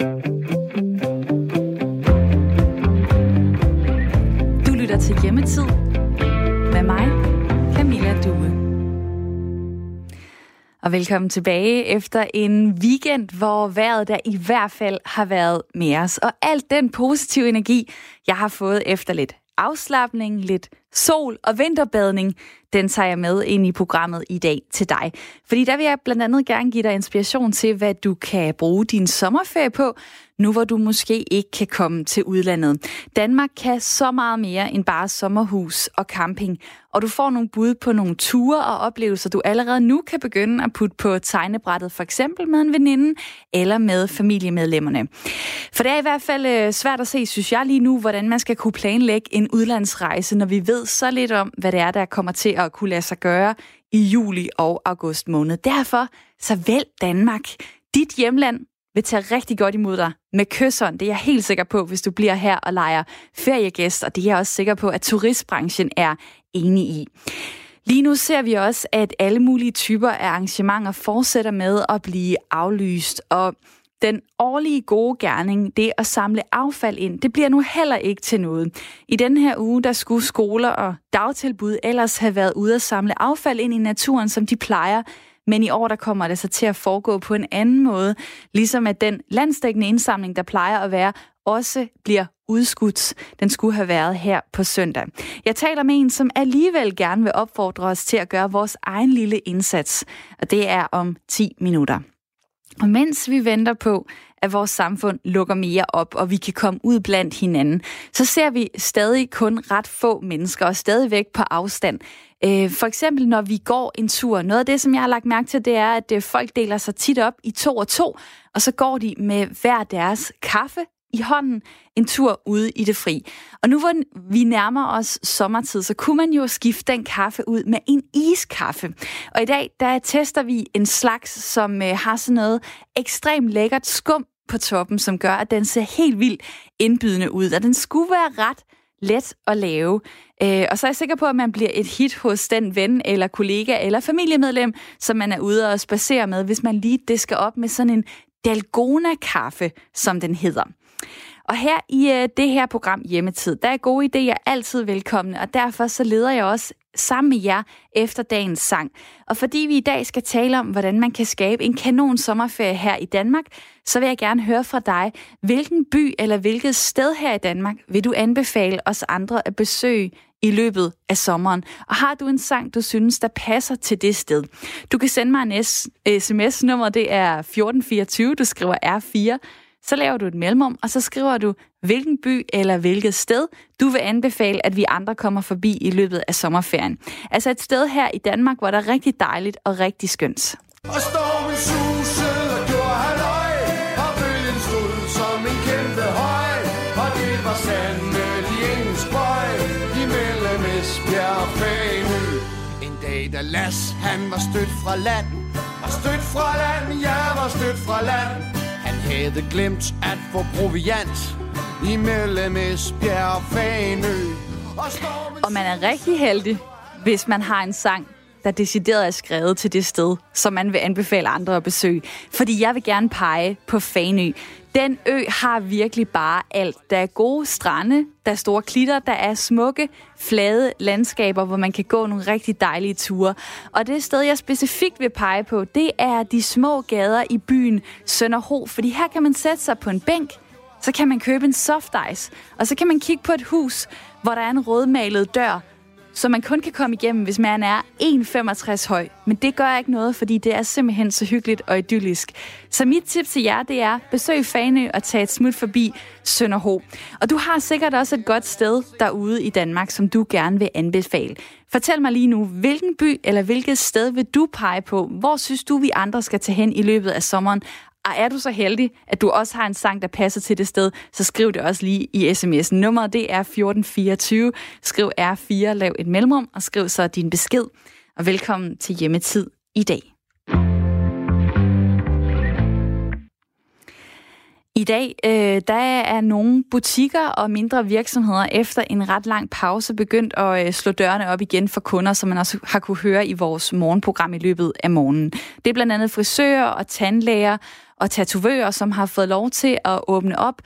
Du lytter til Hjemmetid med mig, Camilla Due. Og velkommen tilbage efter en weekend, hvor vejret der i hvert fald har været med os. Og alt den positive energi, jeg har fået efter lidt afslappning, lidt sol og vinterbadning, den tager jeg med ind i programmet i dag til dig. Fordi der vil jeg blandt andet gerne give dig inspiration til, hvad du kan bruge din sommerferie på, nu hvor du måske ikke kan komme til udlandet. Danmark kan så meget mere end bare sommerhus og camping, og du får nogle bud på nogle ture og oplevelser, du allerede nu kan begynde at putte på tegnebrættet, for eksempel med en veninde eller med familiemedlemmerne. For det er i hvert fald øh, svært at se, synes jeg lige nu, hvordan man skal kunne planlægge en udlandsrejse, når vi ved så lidt om, hvad det er, der kommer til at kunne lade sig gøre i juli og august måned. Derfor så vælg Danmark, dit hjemland, vil tage rigtig godt imod dig med kysseren. Det er jeg helt sikker på, hvis du bliver her og leger feriegæst, og det er jeg også sikker på, at turistbranchen er enig i. Lige nu ser vi også, at alle mulige typer af arrangementer fortsætter med at blive aflyst, og den årlige gode gerning, det at samle affald ind, det bliver nu heller ikke til noget. I den her uge, der skulle skoler og dagtilbud ellers have været ude at samle affald ind i naturen, som de plejer, men i år der kommer det så til at foregå på en anden måde, ligesom at den landsdækkende indsamling, der plejer at være, også bliver udskudt. Den skulle have været her på søndag. Jeg taler med en, som alligevel gerne vil opfordre os til at gøre vores egen lille indsats, og det er om 10 minutter. Og mens vi venter på, at vores samfund lukker mere op, og vi kan komme ud blandt hinanden, så ser vi stadig kun ret få mennesker, og stadigvæk på afstand. Øh, for eksempel, når vi går en tur. Noget af det, som jeg har lagt mærke til, det er, at øh, folk deler sig tit op i to og to, og så går de med hver deres kaffe i hånden en tur ude i det fri. Og nu hvor vi nærmer os sommertid, så kunne man jo skifte den kaffe ud med en iskaffe. Og i dag, der tester vi en slags, som øh, har sådan noget ekstremt lækkert skum på toppen, som gør, at den ser helt vildt indbydende ud. Og den skulle være ret let at lave. Øh, og så er jeg sikker på, at man bliver et hit hos den ven eller kollega eller familiemedlem, som man er ude og spacere med, hvis man lige disker op med sådan en Dalgona-kaffe, som den hedder. Og her i øh, det her program Hjemmetid, der er gode idéer altid velkomne, og derfor så leder jeg også sammen med jer efter dagens sang. Og fordi vi i dag skal tale om, hvordan man kan skabe en kanon sommerferie her i Danmark, så vil jeg gerne høre fra dig, hvilken by eller hvilket sted her i Danmark vil du anbefale os andre at besøge i løbet af sommeren? Og har du en sang, du synes, der passer til det sted? Du kan sende mig en sms-nummer, det er 1424, du skriver R4, så laver du et mellemrum, og så skriver du, hvilken by eller hvilket sted du vil anbefale, at vi andre kommer forbi i løbet af sommerferien. Altså et sted her i Danmark, hvor der er rigtig dejligt og rigtig skønt. Og stormen susede og gjorde halløj, og bølgen stod som en kæmpe høj, og det var sandelig ingen spøj, imellem Esbjerg og Fanø. En dag, da Las, han var stødt fra land, var stødt fra land, ja, var stødt fra land, havde glemt at få proviant imellem Esbjerg og Fanø. Og, og man er rigtig heldig, hvis man har en sang, der decideret er skrevet til det sted, som man vil anbefale andre at besøge. Fordi jeg vil gerne pege på Fanø. Den ø har virkelig bare alt. Der er gode strande, der er store klitter, der er smukke, flade landskaber, hvor man kan gå nogle rigtig dejlige ture. Og det sted, jeg specifikt vil pege på, det er de små gader i byen Sønderho, fordi her kan man sætte sig på en bænk, så kan man købe en soft ice, og så kan man kigge på et hus, hvor der er en rødmalet dør, som man kun kan komme igennem, hvis man er 1,65 høj. Men det gør ikke noget, fordi det er simpelthen så hyggeligt og idyllisk. Så mit tip til jer, det er, besøg Faneø og tag et smut forbi Sønderho. Og du har sikkert også et godt sted derude i Danmark, som du gerne vil anbefale. Fortæl mig lige nu, hvilken by eller hvilket sted vil du pege på? Hvor synes du, vi andre skal tage hen i løbet af sommeren? Og er du så heldig, at du også har en sang, der passer til det sted, så skriv det også lige i sms'en. Nummeret det er 1424. Skriv R4, lav et mellemrum, og skriv så din besked. Og velkommen til Hjemmetid i dag. I dag øh, der er nogle butikker og mindre virksomheder efter en ret lang pause begyndt at øh, slå dørene op igen for kunder, som man også har kunne høre i vores morgenprogram i løbet af morgenen. Det er blandt andet frisører og tandlæger og tatovører, som har fået lov til at åbne op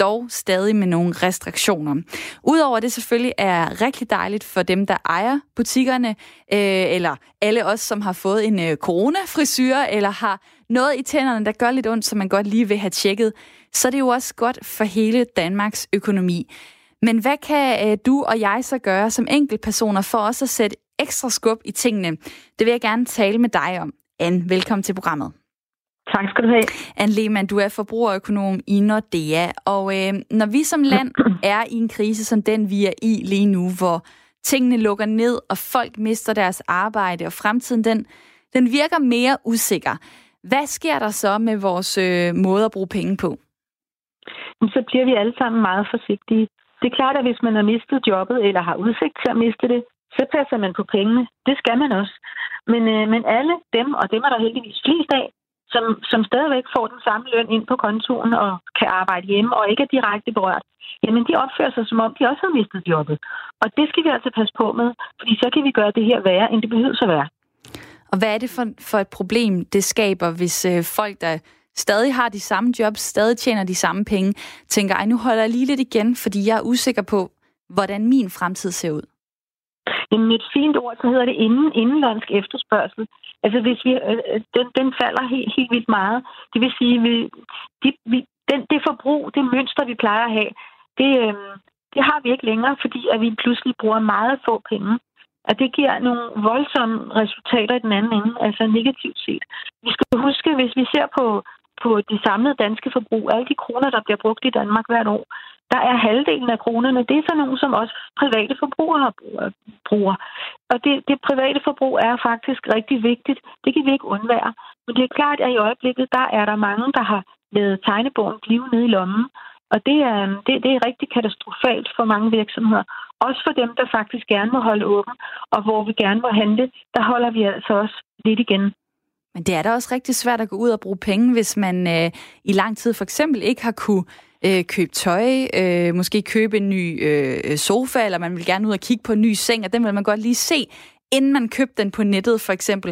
dog stadig med nogle restriktioner. Udover det selvfølgelig er rigtig dejligt for dem, der ejer butikkerne, øh, eller alle os, som har fået en øh, coronafrisyr, eller har noget i tænderne, der gør lidt ondt, som man godt lige vil have tjekket, så er det jo også godt for hele Danmarks økonomi. Men hvad kan øh, du og jeg så gøre som enkeltpersoner for også at sætte ekstra skub i tingene? Det vil jeg gerne tale med dig om. Anne, velkommen til programmet. Tak skal du have. Anne Lehmann, du er forbrugerøkonom i Nordea, og øh, når vi som land er i en krise som den, vi er i lige nu, hvor tingene lukker ned, og folk mister deres arbejde, og fremtiden den, den virker mere usikker. Hvad sker der så med vores øh, måde at bruge penge på? Så bliver vi alle sammen meget forsigtige. Det er klart, at hvis man har mistet jobbet, eller har udsigt til at miste det, så passer man på pengene. Det skal man også. Men, øh, men alle dem, og dem er der heldigvis flest af, som, som stadigvæk får den samme løn ind på kontoren og kan arbejde hjemme og ikke er direkte berørt, jamen de opfører sig, som om de også har mistet jobbet. Og det skal vi altså passe på med, fordi så kan vi gøre det her værre, end det behøver at være. Og hvad er det for, for et problem, det skaber, hvis øh, folk, der stadig har de samme jobs, stadig tjener de samme penge, tænker, ej, nu holder jeg lige lidt igen, fordi jeg er usikker på, hvordan min fremtid ser ud? Jamen, et fint ord, så hedder det inden, indenlandsk efterspørgsel. Altså, hvis vi, øh, øh, den, den falder helt, helt vildt meget. Det vil sige, vi, de, vi, den, det forbrug, det mønster, vi plejer at have, det, øh, det har vi ikke længere, fordi at vi pludselig bruger meget få penge. Og det giver nogle voldsomme resultater i den anden ende, altså negativt set. Vi skal huske, hvis vi ser på, på det samlede danske forbrug, alle de kroner, der bliver brugt i Danmark hvert år, der er halvdelen af kronerne, det er så nogle, som også private forbrugere bruger. Og det, det private forbrug er faktisk rigtig vigtigt. Det kan vi ikke undvære. Men det er klart, at i øjeblikket, der er der mange, der har lavet tegnebogen blive nede i lommen. Og det er, det, det er rigtig katastrofalt for mange virksomheder. Også for dem, der faktisk gerne må holde åben, og hvor vi gerne må handle, der holder vi altså også lidt igen. Men det er da også rigtig svært at gå ud og bruge penge, hvis man øh, i lang tid for eksempel ikke har kunne øh, købe tøj, øh, måske købe en ny øh, sofa, eller man vil gerne ud og kigge på en ny seng, og den vil man godt lige se, inden man købte den på nettet for eksempel.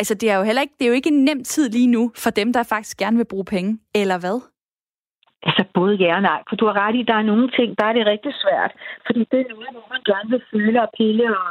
Altså det er jo heller ikke, det er jo ikke en nem tid lige nu for dem, der faktisk gerne vil bruge penge, eller hvad? Altså både ja og nej, for du har ret i, der er nogle ting, der er det rigtig svært, fordi det er noget, hvor man gerne vil føle og pille og,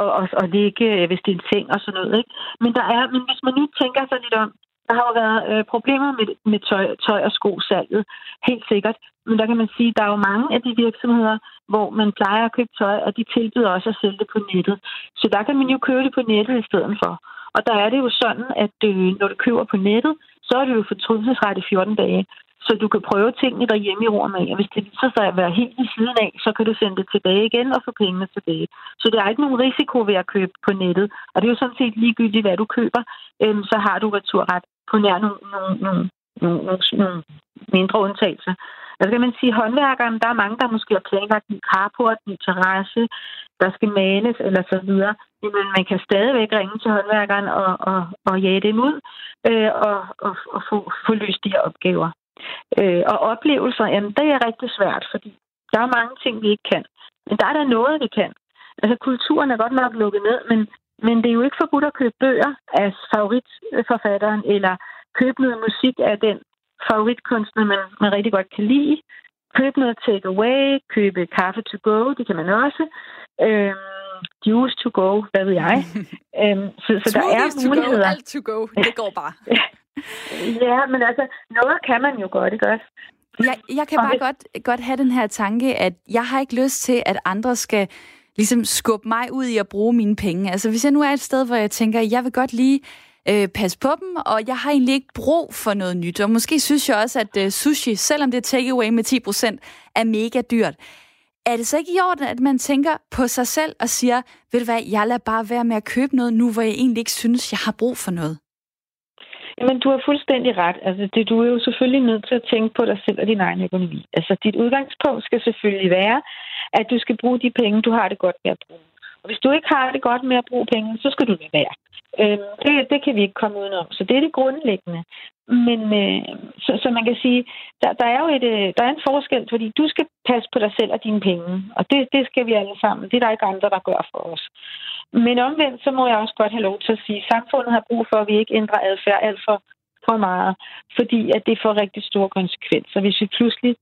og, og, og ligge, øh, hvis det er en seng og sådan noget. Ikke? Men, der er, men hvis man nu tænker sig lidt om, der har jo været øh, problemer med, med tøj, tøj og skosalget, helt sikkert. Men der kan man sige, at der er jo mange af de virksomheder, hvor man plejer at købe tøj, og de tilbyder også at sælge det på nettet. Så der kan man jo købe det på nettet i stedet for. Og der er det jo sådan, at øh, når du køber på nettet, så er det jo fortrydelsesret i 14 dage. Så du kan prøve tingene derhjemme i ro med, og hvis det viser sig at være helt ved siden af, så kan du sende det tilbage igen og få pengene tilbage. Så der er ikke nogen risiko ved at købe på nettet. Og det er jo sådan set ligegyldigt, hvad du køber, øhm, så har du returret på nær nogle, nogle, nogle, nogle, nogle, nogle mindre undtagelser. Altså kan man sige, håndværkeren, der er mange, der måske har planlagt en carport, en terrasse, der skal males eller så videre. Men man kan stadigvæk ringe til håndværkeren og, og, og jage dem ud øh, og, og, og få, få løst de her opgaver. Øh, og oplevelser, jamen det er rigtig svært, fordi der er mange ting, vi ikke kan. Men der er der noget, vi kan. Altså kulturen er godt nok lukket ned, men, men det er jo ikke forbudt at købe bøger af favoritforfatteren, eller købe noget musik af den favoritkunstner, man, man rigtig godt kan lide. Købe noget take away, købe kaffe to go, det kan man også. Øhm, juice to go, hvad ved jeg. øhm, så, så der er muligheder. To go, alt to go, det går bare. ja, men altså, noget kan man jo godt, ikke også? Jeg, jeg kan bare godt, godt have den her tanke, at jeg har ikke lyst til, at andre skal ligesom skubbe mig ud i at bruge mine penge. Altså hvis jeg nu er et sted, hvor jeg tænker, jeg vil godt lige øh, passe på dem, og jeg har egentlig ikke brug for noget nyt. Og måske synes jeg også, at øh, sushi, selvom det er takeaway med 10%, er mega dyrt. Er det så ikke i orden, at man tænker på sig selv og siger, ved du hvad, jeg lader bare være med at købe noget nu, hvor jeg egentlig ikke synes, jeg har brug for noget? Jamen, du har fuldstændig ret. Altså, det, du er jo selvfølgelig nødt til at tænke på dig selv og din egen økonomi. Altså, dit udgangspunkt skal selvfølgelig være, at du skal bruge de penge, du har det godt med at bruge. Og hvis du ikke har det godt med at bruge penge, så skal du lade være. Øh, det, det kan vi ikke komme udenom. Så det er det grundlæggende. Men øh, så, så man kan sige, der, der er jo et, øh, der er en forskel, fordi du skal passe på dig selv og dine penge. Og det, det skal vi alle sammen. Det er der ikke andre, der gør for os. Men omvendt, så må jeg også godt have lov til at sige, at samfundet har brug for, at vi ikke ændrer adfærd alt for, for meget. Fordi at det får rigtig store konsekvenser. Hvis vi pludselig,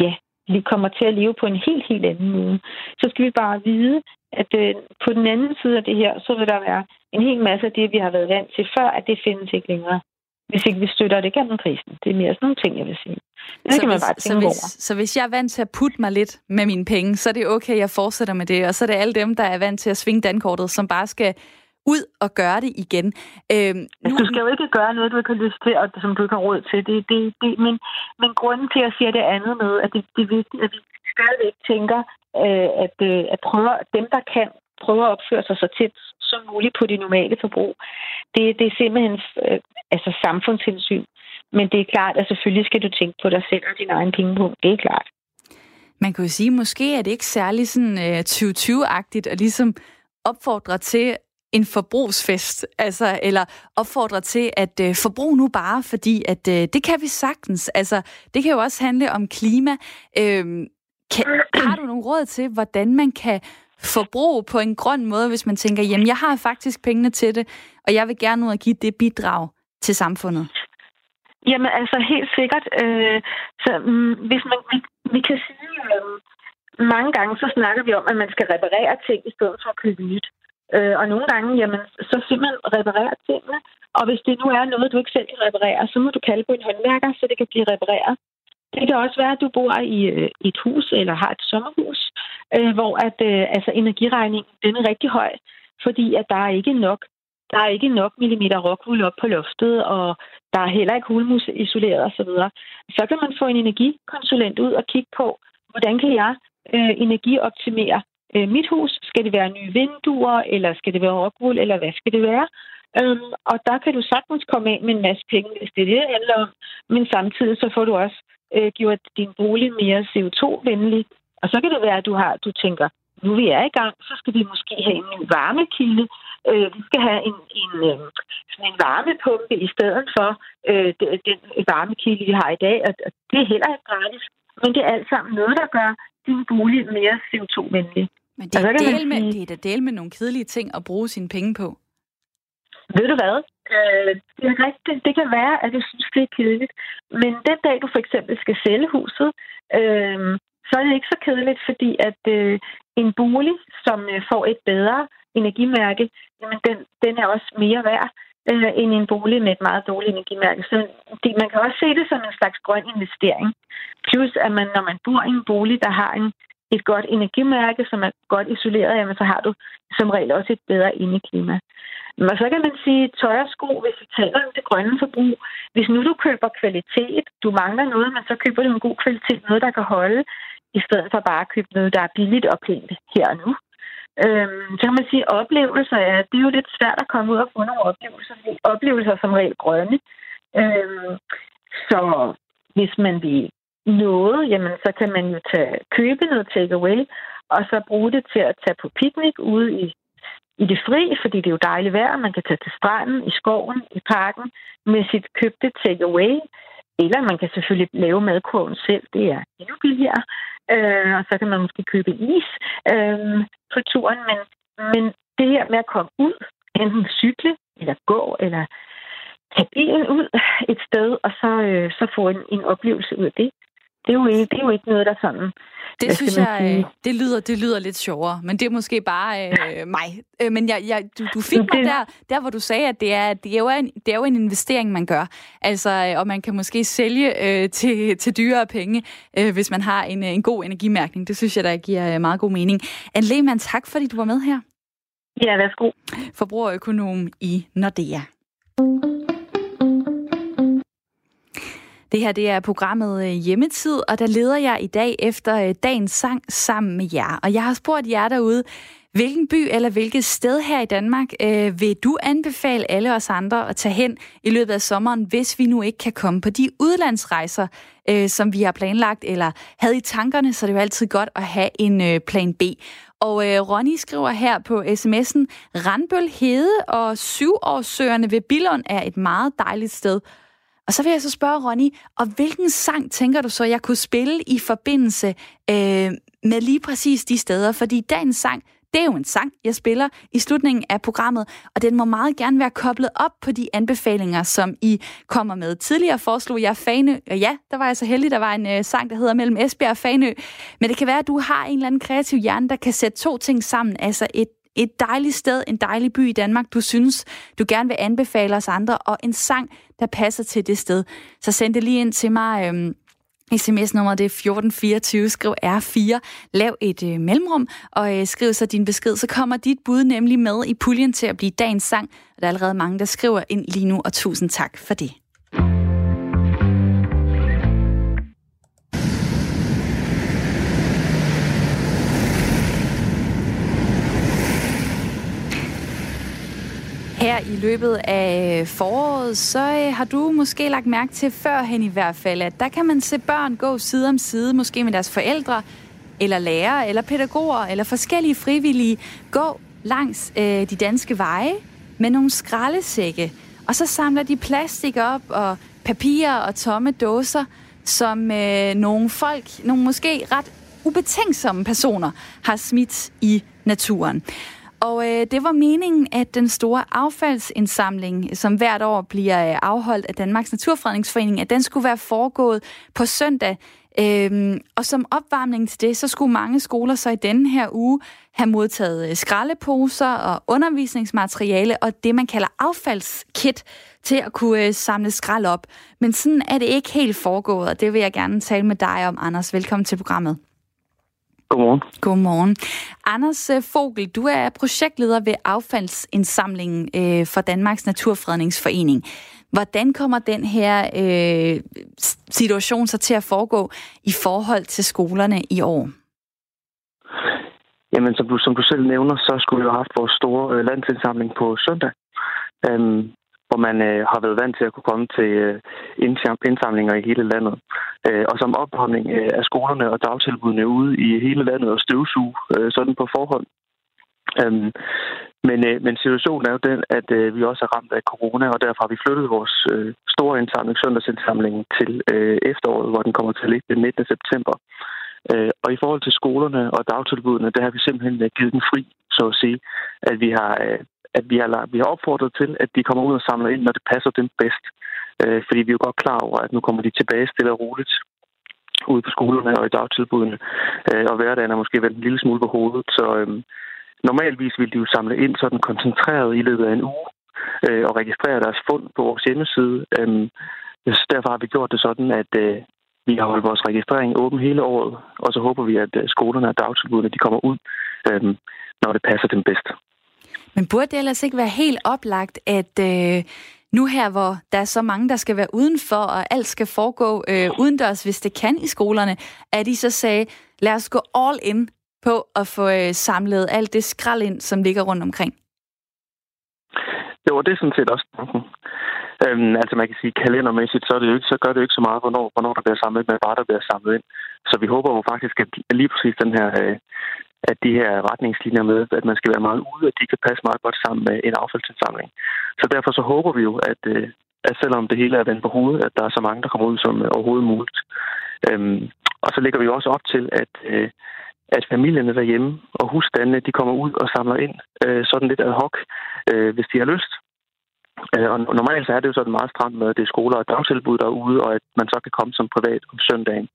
ja, vi kommer til at leve på en helt, helt anden måde, så skal vi bare vide, at øh, på den anden side af det her, så vil der være en hel masse af det, vi har været vant til før, at det findes ikke længere hvis ikke vi støtter det gennem krisen. Det er mere sådan nogle ting, jeg vil sige. Det så kan man bare tænke så hvis, over. Så hvis jeg er vant til at putte mig lidt med mine penge, så er det okay, jeg fortsætter med det. Og så er det alle dem, der er vant til at svinge dankortet, som bare skal ud og gøre det igen. Øhm, nu... Du skal jo ikke gøre noget, du ikke har lyst til, og som du ikke har råd til. Det, det, det, men, men grunden til, at jeg siger det andet med, at det, det er vigtigt, at vi stadigvæk tænker, øh, at, øh, at prøve, dem, der kan, prøve at opføre sig så tæt som muligt på det normale forbrug. Det, det er simpelthen øh, altså samfundshensyn. Men det er klart, at selvfølgelig skal du tænke på dig selv og din egen pengepunkt. Det er klart. Man kan jo sige, måske er det ikke særlig sådan øh, 2020-agtigt at ligesom opfordre til en forbrugsfest, altså, eller opfordrer til at øh, forbruge nu bare, fordi at øh, det kan vi sagtens. Altså, det kan jo også handle om klima. Øh, kan, har du nogle råd til, hvordan man kan forbruge på en grøn måde, hvis man tænker, jamen, jeg har faktisk pengene til det, og jeg vil gerne ud og give det bidrag til samfundet? Jamen, altså helt sikkert. Øh, så mm, hvis man, vi, vi kan sige, øh, mange gange så snakker vi om, at man skal reparere ting i stedet for at købe nyt. Øh, og nogle gange, jamen, så simpelthen reparere tingene. Og hvis det nu er noget, du ikke selv kan reparere, så må du kalde på en håndværker, så det kan blive repareret. Det kan også være, at du bor i øh, et hus eller har et sommerhus, øh, hvor at, øh, altså, energiregningen den er rigtig høj, fordi at der er ikke nok der er ikke nok millimeter rockwool op på loftet, og der er heller ikke hulmus isoleret osv. Så kan man få en energikonsulent ud og kigge på, hvordan kan jeg øh, energioptimere øh, mit hus? Skal det være nye vinduer, eller skal det være rockwool, eller hvad skal det være? Øhm, og der kan du sagtens komme ind med en masse penge, hvis det er det, det handler om. Men samtidig så får du også øh, gjort din bolig mere CO2-venlig. Og så kan det være, at du har, du tænker, nu vi er i gang, så skal vi måske have en varmekilde. Øh, vi skal have en, en, øh, sådan en varmepumpe i stedet for øh, den varmekilde, vi har i dag. Og det er heller ikke gratis. Men det er alt sammen noget, der gør din bolig mere CO2-venlig. Men det er, del med, sige, det er da del med nogle kedelige ting at bruge sine penge på. Ved du hvad? Øh, det er rigtigt. Det kan være, at du synes, det er kedeligt. Men den dag, du for eksempel skal sælge huset, øh, så er det ikke så kedeligt, fordi at øh, en bolig, som øh, får et bedre energimærke, jamen den, den er også mere værd øh, end en bolig med et meget dårligt energimærke. Så det, man kan også se det som en slags grøn investering. Plus at man, når man bor i en bolig, der har en, et godt energimærke, som er godt isoleret, jamen så har du som regel også et bedre indeklima. Men så kan man sige, tøj og sko, hvis vi taler om det grønne forbrug. Hvis nu du køber kvalitet, du mangler noget, men så køber du en god kvalitet, noget, der kan holde, i stedet for bare at købe noget, der er billigt og pænt her og nu. Øhm, så kan man sige, at oplevelser, er, det er jo lidt svært at komme ud og få nogle oplevelser. Oplevelser som regel grønne. Øhm, så hvis man vil noget, jamen så kan man jo tage, købe noget takeaway, og så bruge det til at tage på piknik ude i, i det fri, fordi det er jo dejligt vejr. Man kan tage til stranden, i skoven, i parken med sit købte takeaway. Eller man kan selvfølgelig lave madkurven selv. Det er endnu billigere. Øh, og så kan man måske købe is øh, på turen. Men, men det her med at komme ud, enten cykle, eller gå, eller tage bilen ud et sted, og så, øh, så få en, en oplevelse ud af det, det er, jo ikke, det er jo ikke noget, der sådan... Det synes jeg, sige? det lyder, det lyder lidt sjovere, men det er måske bare øh, mig. Øh, men jeg, jeg, du, du fik mig der, der, hvor du sagde, at det er, det er, jo en, det er jo en investering, man gør. Altså, og man kan måske sælge øh, til, til dyrere penge, øh, hvis man har en, en god energimærkning. Det synes jeg, der giver øh, meget god mening. Anne Lehmann, tak fordi du var med her. Ja, værsgo. Forbrugerøkonom i Nordea. Det her det er programmet øh, Hjemmetid, og der leder jeg i dag efter øh, dagens sang sammen med jer. Og jeg har spurgt jer derude, hvilken by eller hvilket sted her i Danmark øh, vil du anbefale alle os andre at tage hen i løbet af sommeren, hvis vi nu ikke kan komme på de udlandsrejser, øh, som vi har planlagt eller havde i tankerne, så det er jo altid godt at have en øh, plan B. Og øh, Ronny skriver her på sms'en, Randbøl Hede og syvårssøerne ved Billund er et meget dejligt sted. Og så vil jeg så spørge Ronny, og hvilken sang tænker du så, jeg kunne spille i forbindelse øh, med lige præcis de steder? Fordi dagens sang, det er jo en sang, jeg spiller i slutningen af programmet, og den må meget gerne være koblet op på de anbefalinger, som I kommer med. Tidligere foreslog jeg Fanø, og ja, der var jeg så heldig, der var en øh, sang, der hedder Mellem Esbjerg og Fanø. Men det kan være, at du har en eller anden kreativ hjerne, der kan sætte to ting sammen, altså et et dejligt sted, en dejlig by i Danmark, du synes, du gerne vil anbefale os andre, og en sang, der passer til det sted. Så send det lige ind til mig. Øhm, SMS-nummeret det er 1424, skriv R4, lav et øh, mellemrum, og øh, skriv så din besked, så kommer dit bud nemlig med i puljen til at blive dagens sang. Og der er allerede mange, der skriver ind lige nu, og tusind tak for det. Her i løbet af foråret, så øh, har du måske lagt mærke til førhen i hvert fald, at der kan man se børn gå side om side, måske med deres forældre, eller lærere, eller pædagoger, eller forskellige frivillige, gå langs øh, de danske veje med nogle skraldesække. Og så samler de plastik op, og papirer og tomme dåser, som øh, nogle folk, nogle måske ret ubetænksomme personer, har smidt i naturen. Og øh, det var meningen, at den store affaldsindsamling, som hvert år bliver øh, afholdt af Danmarks Naturfredningsforening, at den skulle være foregået på søndag. Øhm, og som opvarmning til det, så skulle mange skoler så i denne her uge have modtaget øh, skraldeposer og undervisningsmateriale og det, man kalder affaldskit til at kunne øh, samle skrald op. Men sådan er det ikke helt foregået, og det vil jeg gerne tale med dig om, Anders. Velkommen til programmet. Godmorgen. Godmorgen. Anders øh, Fogel, du er projektleder ved affaldsindsamlingen øh, for Danmarks Naturfredningsforening. Hvordan kommer den her øh, situation så til at foregå i forhold til skolerne i år? Jamen, som du, som du selv nævner, så skulle vi jo have haft vores store øh, landsindsamling på søndag. Øhm, hvor man øh, har været vant til at kunne komme til øh, indsamlinger i hele landet. Øh, og som opholdning øh, af skolerne og dagtilbudene ude i hele landet og støvsuge øh, sådan på forhånd. Øhm, men, øh, men situationen er jo den, at øh, vi også er ramt af corona, og derfor har vi flyttet vores øh, store indsamling, søndagsindsamling, til øh, efteråret, hvor den kommer til at ligge den 19. september. Øh, og i forhold til skolerne og dagtilbudene, der har vi simpelthen øh, givet den fri, så at sige, at vi har øh, at vi har, vi har opfordret til, at de kommer ud og samler ind, når det passer dem bedst. Øh, fordi vi er jo godt klar over, at nu kommer de tilbage stille og roligt ude på skolerne og i dagtilbudene. Øh, og hverdagen er måske vendt en lille smule på hovedet. Så øh, normalvis vil de jo samle ind sådan koncentreret i løbet af en uge øh, og registrere deres fund på vores hjemmeside. Øh, så derfor har vi gjort det sådan, at øh, vi har holdt vores registrering åben hele året, og så håber vi, at øh, skolerne og dagtilbudene de kommer ud, øh, når det passer dem bedst. Men burde det ellers ikke være helt oplagt, at øh, nu her, hvor der er så mange, der skal være udenfor, og alt skal foregå øh, udendørs, hvis det kan i skolerne, at I så sagde, lad os gå all in på at få øh, samlet alt det skrald ind, som ligger rundt omkring? Jo, det er sådan set også Øhm, altså man kan sige, kalendermæssigt, så, er det jo ikke, så gør det jo ikke så meget, hvornår, hvornår der bliver samlet, men bare der bliver samlet ind. Så vi håber jo faktisk, at lige præcis den her øh, at de her retningslinjer med, at man skal være meget ude, at de kan passe meget godt sammen med en affaldsindsamling. Så derfor så håber vi jo, at, øh, at selvom det hele er vendt på hovedet, at der er så mange, der kommer ud som øh, overhovedet muligt. Øhm, og så lægger vi også op til, at, øh, at familierne derhjemme og husstandene, de kommer ud og samler ind øh, sådan lidt ad hoc, hvis de har lyst. Og normalt så er det jo sådan meget stramt med, at det er skoler og dagtilbud derude, og at man så kan komme som privat om søndagen.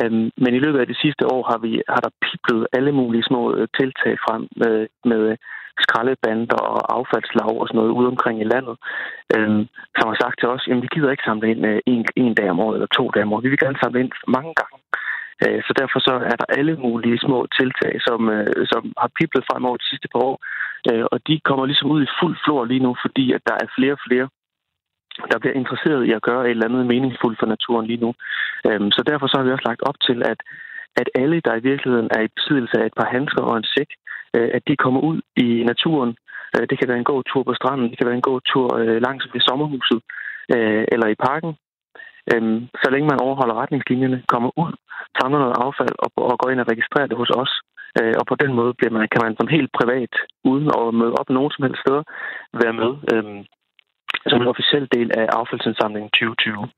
Øhm, men i løbet af de sidste år har, vi, har der piplet alle mulige små øh, tiltag frem med, med øh, skraldebander og affaldslag og sådan noget ude omkring i landet, øhm, som har sagt til os, at vi gider ikke samle ind øh, en, en dag om året eller to dage om året. Vi vil gerne samle ind mange gange. Øh, så derfor så er der alle mulige små tiltag, som, som har piplet frem over de sidste par år. Og de kommer ligesom ud i fuld flor lige nu, fordi at der er flere og flere der bliver interesseret i at gøre et eller andet meningsfuldt for naturen lige nu. Øhm, så derfor så har vi også lagt op til, at, at alle, der i virkeligheden er i besiddelse af et par handsker og en sæk, øh, at de kommer ud i naturen. Øh, det kan være en god tur på stranden, det kan være en god tur øh, langs ved sommerhuset øh, eller i parken. Øhm, så længe man overholder retningslinjerne, kommer ud, samler noget affald og, og går ind og registrerer det hos os. Øh, og på den måde bliver man, kan man som helt privat, uden at møde op nogen som helst steder, være med øhm, som en officiel del af affaldsindsamlingen 2020.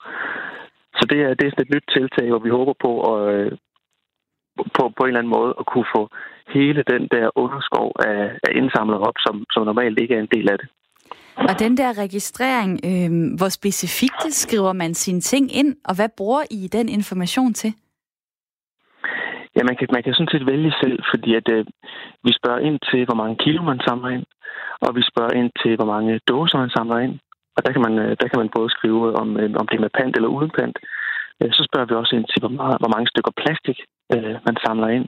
Så det er, det er sådan et nyt tiltag, hvor vi håber på at, øh, på, på en eller anden måde at kunne få hele den der underskov af, af indsamlet op, som, som normalt ikke er en del af det. Og den der registrering, øh, hvor specifikt skriver man sine ting ind, og hvad bruger I den information til? Ja, man kan, man kan sådan set vælge selv, fordi at, øh, vi spørger ind til, hvor mange kilo man samler ind, og vi spørger ind til, hvor mange dåser man samler ind, og der kan man, øh, der kan man både skrive, øh, om, øh, om det er med pant eller uden pant. Så spørger vi også ind til, hvor, meget, hvor mange stykker plastik man samler ind.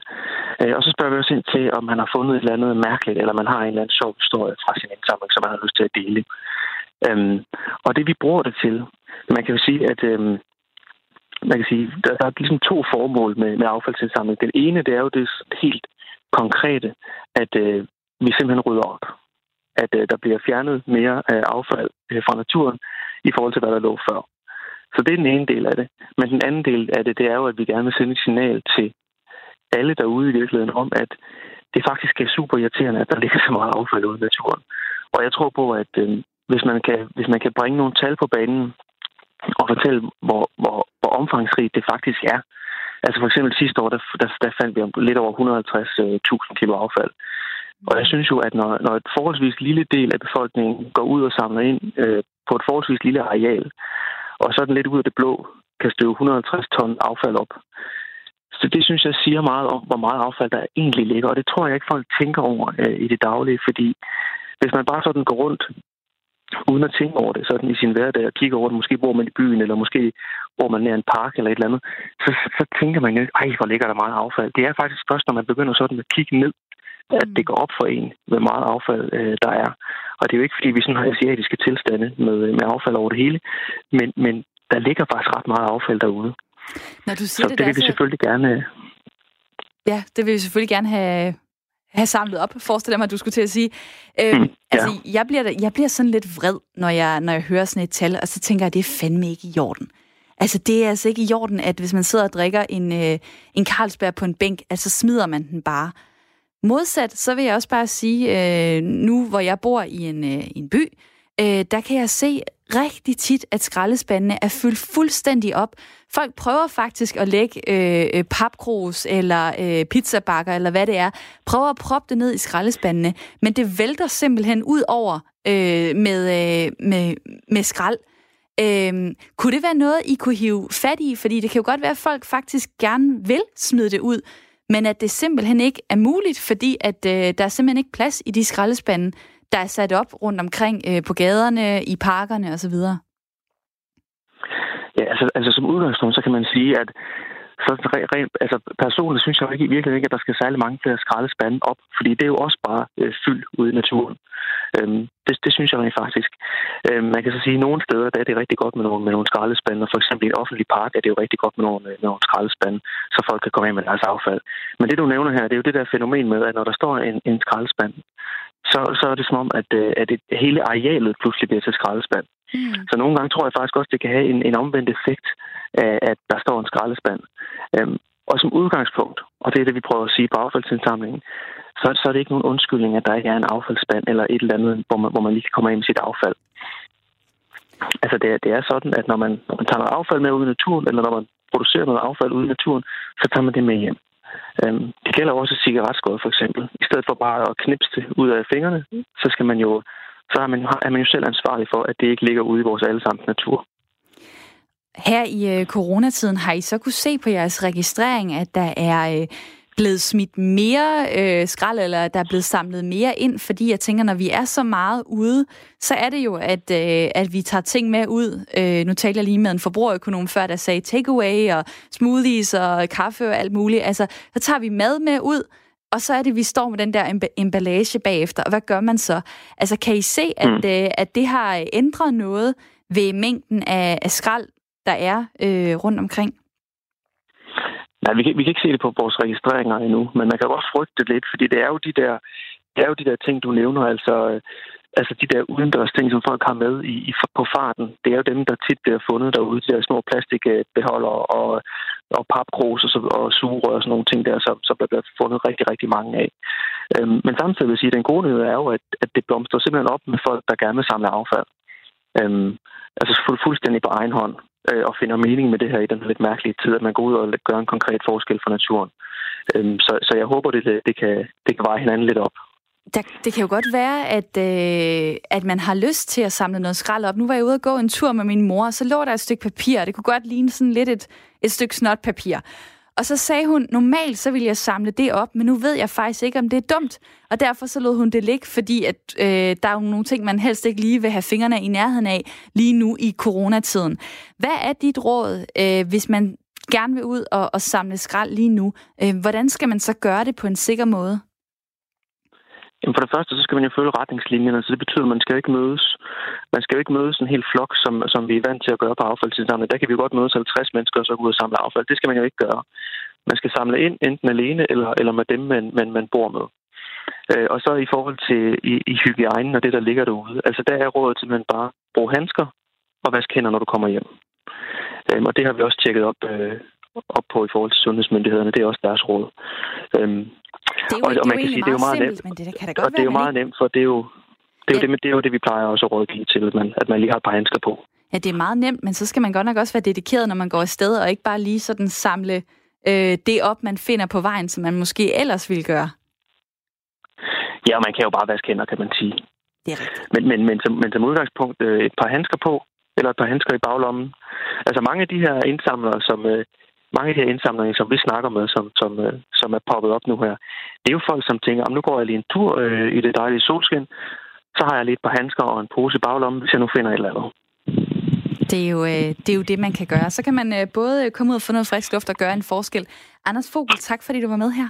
Og så spørger vi også ind til, om man har fundet et eller andet mærkeligt, eller man har en eller anden sjov historie fra sin indsamling, som man har lyst til at dele. Øhm, og det vi bruger det til, man kan jo sige, at øhm, man kan sige, der, der er ligesom to formål med, med affaldsindsamling. Den ene, det er jo det helt konkrete, at øh, vi simpelthen rydder op at øh, der bliver fjernet mere øh, affald øh, fra naturen i forhold til, hvad der lå før. Så det er den ene del af det. Men den anden del af det, det er jo, at vi gerne vil sende et signal til alle derude i virkeligheden om, at det faktisk er super irriterende, at der ligger så meget affald ude i naturen. Og jeg tror på, at øh, hvis, man kan, hvis man kan bringe nogle tal på banen og fortælle, hvor, hvor, hvor omfangsrigt det faktisk er. Altså for eksempel sidste år, der, der, der fandt vi lidt over 150.000 øh, kilo affald. Og jeg synes jo, at når, når et forholdsvis lille del af befolkningen går ud og samler ind øh, på et forholdsvis lille areal, og sådan lidt ud af det blå kan støve 150 ton affald op, så det synes jeg siger meget om, hvor meget affald der egentlig ligger, og det tror jeg ikke, folk tænker over øh, i det daglige, fordi hvis man bare sådan går rundt uden at tænke over det, sådan i sin hverdag og kigger over det, måske bor man i byen, eller måske bor man nær en park eller et eller andet, så, så tænker man jo, ej, hvor ligger der meget affald. Det er faktisk først, når man begynder sådan at kigge ned at det går op for en, hvor meget affald øh, der er. Og det er jo ikke, fordi vi sådan har asiatiske tilstande med, med affald over det hele, men, men der ligger faktisk ret meget affald derude. Når du siger så det, det vil vi selvfølgelig gerne... Ja, det vil vi selvfølgelig gerne have, have samlet op, forestiller mig, at du skulle til at sige. Øhm, mm, ja. Altså, jeg bliver, jeg bliver sådan lidt vred, når jeg, når jeg hører sådan et tal, og så tænker jeg, at det er fandme ikke i orden. Altså, det er altså ikke i orden, at hvis man sidder og drikker en, øh, en Carlsberg på en bænk, altså smider man den bare. Modsat, så vil jeg også bare sige, øh, nu hvor jeg bor i en, øh, en by, øh, der kan jeg se rigtig tit, at skraldespandene er fyldt fuldstændig op. Folk prøver faktisk at lægge øh, øh, papkrus eller øh, pizzabakker eller hvad det er, prøver at proppe det ned i skraldespandene, men det vælter simpelthen ud over øh, med, øh, med, med skrald. Øhm, kunne det være noget, I kunne hive fat i? Fordi det kan jo godt være, at folk faktisk gerne vil smide det ud, men at det simpelthen ikke er muligt, fordi at øh, der er simpelthen ikke plads i de skraldespande, der er sat op rundt omkring øh, på gaderne, i parkerne osv. Ja, altså, altså som udgangspunkt, så kan man sige, at så re, re, altså personligt synes jeg ikke, virkelig ikke, at der skal særlig mange flere skraldespande op, fordi det er jo også bare øh, fyld ude i naturen. Øhm, det, det synes jeg rent faktisk. Øhm, man kan så sige, at nogle steder der er det rigtig godt med nogle, med nogle skraldespande, for eksempel i en offentlig park er det jo rigtig godt med nogle, med nogle skraldespande, så folk kan komme ind med deres affald. Men det du nævner her, det er jo det der fænomen med, at når der står en, en skraldespand, så, så er det som om, at, øh, at det, hele arealet pludselig bliver til skraldespand. Mm. Så nogle gange tror jeg faktisk også, det kan have en, en omvendt effekt af, at der står en skraldespand. Øhm, og som udgangspunkt, og det er det, vi prøver at sige på affaldsindsamlingen, så, så er det ikke nogen undskyldning, at der ikke er en affaldsspand eller et eller andet, hvor man, hvor man lige kan komme ind med sit affald. Altså det er, det er sådan, at når man, når man tager noget affald med ud i naturen, eller når man producerer noget affald ud i naturen, så tager man det med hjem. Øhm, det gælder også cigaretskåret for eksempel. I stedet for bare at knipse det ud af fingrene, så skal man jo så er man, er man jo selv ansvarlig for, at det ikke ligger ude i vores allesammens natur. Her i øh, coronatiden har I så kunne se på jeres registrering, at der er øh, blevet smidt mere øh, skrald, eller der er blevet samlet mere ind, fordi jeg tænker, når vi er så meget ude, så er det jo, at, øh, at vi tager ting med ud. Øh, nu taler jeg lige med en forbrugerøkonom før, der sagde takeaway og smoothies og kaffe og alt muligt. Altså, så tager vi mad med ud, og så er det, vi står med den der emballage bagefter. Og hvad gør man så? Altså, kan I se, at, mm. øh, at det har ændret noget ved mængden af, af skrald, der er øh, rundt omkring? Nej, vi kan, vi kan ikke se det på vores registreringer endnu, men man kan godt frygte det lidt, fordi det er jo de der, det er jo de der ting, du nævner, altså, altså de der udendørs ting, som folk har med i, i, på farten. Det er jo dem, der tit bliver fundet derude, de der små plastikbeholder og, og papkrus og, og sugerør og sådan nogle ting der, som, som der bliver fundet rigtig, rigtig mange af. Øhm, men samtidig vil jeg sige, at den gode nyhed er jo, at, at det blomstrer simpelthen op med folk, der gerne vil samle affald. Øhm, altså fuldstændig på egen hånd øh, og finder mening med det her i den lidt mærkelige tid, at man går ud og gør en konkret forskel for naturen. Øhm, så, så jeg håber, det, det, kan, det kan veje hinanden lidt op. Der, det kan jo godt være, at, øh, at man har lyst til at samle noget skrald op. Nu var jeg ude og gå en tur med min mor, og så lå der et stykke papir, og det kunne godt ligne sådan lidt et, et stykke snotpapir. Og så sagde hun, normalt så ville jeg samle det op, men nu ved jeg faktisk ikke, om det er dumt. Og derfor så lod hun det ligge, fordi at, øh, der er jo nogle ting, man helst ikke lige vil have fingrene i nærheden af lige nu i coronatiden. Hvad er dit råd, øh, hvis man gerne vil ud og, og samle skrald lige nu? Øh, hvordan skal man så gøre det på en sikker måde? Jamen for det første, så skal man jo følge retningslinjerne, så det betyder, at man skal ikke mødes. Man skal jo ikke mødes en hel flok, som, som vi er vant til at gøre på affaldsindsamling. Der kan vi jo godt mødes 50 mennesker og så gå ud og samle affald. Det skal man jo ikke gøre. Man skal samle ind enten alene eller, eller med dem, man, man, man bor med. Øh, og så i forhold til i, i hygiejnen og det, der ligger derude. Altså der er rådet til, at man bare bruger handsker og vask hænder, når du kommer hjem. Øh, og det har vi også tjekket op, øh, op på i forhold til sundhedsmyndighederne. Det er også deres råd. Øhm, det er jo, og, og man kan sige, det er jo meget simpelt, nemt. Men det kan da godt og være, det er jo meget nemt, for det er jo, det er, jo det, det er jo det, vi plejer også at rådgive til, at man, at man lige har et par handsker på. Ja, det er meget nemt, men så skal man godt nok også være dedikeret, når man går afsted, og ikke bare lige sådan samle øh, det op, man finder på vejen, som man måske ellers ville gøre. Ja, man kan jo bare vaske hænder, kan man sige. Det er rigtigt. Men, men, men, som, men som udgangspunkt øh, et par handsker på, eller et par handsker i baglommen. Altså mange af de her indsamlere, som, øh, mange af de her indsamlinger, som vi snakker med, som, som, øh, som er poppet op nu her, det er jo folk, som tænker, om nu går jeg lige en tur øh, i det dejlige solskin, så har jeg lige et par handsker og en pose i baglommen, hvis jeg nu finder et eller andet. Det er, jo, øh, det er jo det, man kan gøre. Så kan man øh, både komme ud og få noget frisk luft og gøre en forskel. Anders Fogel, tak fordi du var med her.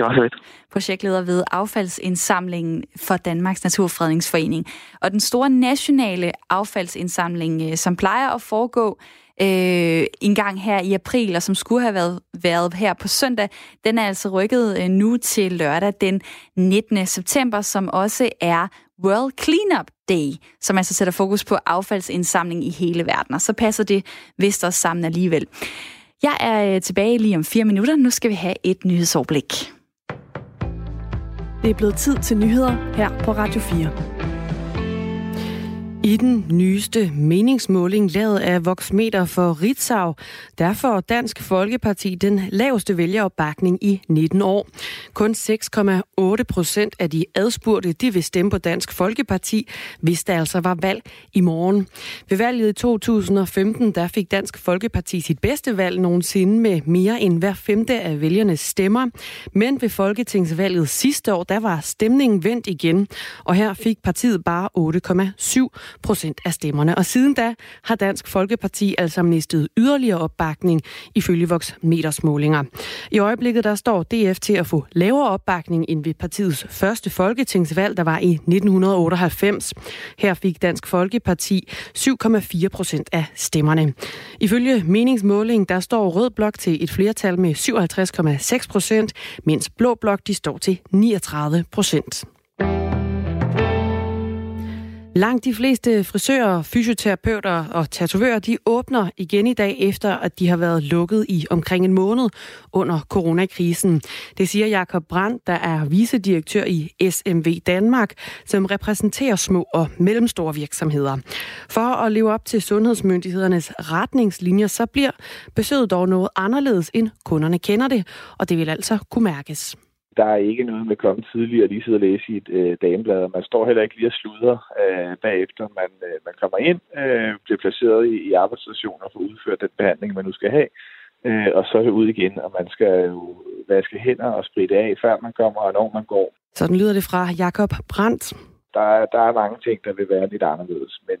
Det var så lidt. Projektleder ved affaldsindsamlingen for Danmarks Naturfredningsforening. Og den store nationale affaldsindsamling, øh, som plejer at foregå øh, en gang her i april, og som skulle have været, været her på søndag, den er altså rykket øh, nu til lørdag den 19. september, som også er World Cleanup Day, som altså sætter fokus på affaldsindsamling i hele verden, og så passer det vist også sammen alligevel. Jeg er øh, tilbage lige om fire minutter. Nu skal vi have et nyhedsoverblik. Det er blevet tid til nyheder her på Radio 4. I den nyeste meningsmåling lavet af Voxmeter for Ritzau, der får Dansk Folkeparti den laveste vælgeropbakning i 19 år. Kun 6,8 procent af de adspurgte, de vil stemme på Dansk Folkeparti, hvis der altså var valg i morgen. Ved valget i 2015, der fik Dansk Folkeparti sit bedste valg nogensinde med mere end hver femte af vælgernes stemmer. Men ved Folketingsvalget sidste år, der var stemningen vendt igen, og her fik partiet bare 8,7 procent af stemmerne. Og siden da har Dansk Folkeparti altså mistet yderligere opbakning ifølge Vox metersmålinger. I øjeblikket der står DF til at få lavere opbakning end ved partiets første folketingsvalg, der var i 1998. Her fik Dansk Folkeparti 7,4 procent af stemmerne. Ifølge meningsmåling, der står Rød Blok til et flertal med 57,6 procent, mens Blå Blok de står til 39 procent. Langt de fleste frisører, fysioterapeuter og tatovører, de åbner igen i dag, efter at de har været lukket i omkring en måned under coronakrisen. Det siger Jakob Brandt, der er vicedirektør i SMV Danmark, som repræsenterer små og mellemstore virksomheder. For at leve op til sundhedsmyndighedernes retningslinjer, så bliver besøget dog noget anderledes, end kunderne kender det, og det vil altså kunne mærkes. Der er ikke noget med klokken tidligere lige sidde og læse i et øh, dameblad. Man står heller ikke lige og sluder øh, bagefter. Man, øh, man kommer ind, øh, bliver placeret i, i arbejdsstationer for at udføre den behandling, man nu skal have. Øh, og så er det ud igen, og man skal jo vaske hænder og spritte af, før man kommer og når man går. Sådan lyder det fra Jakob Brandt. Der, er, der er mange ting, der vil være lidt anderledes, men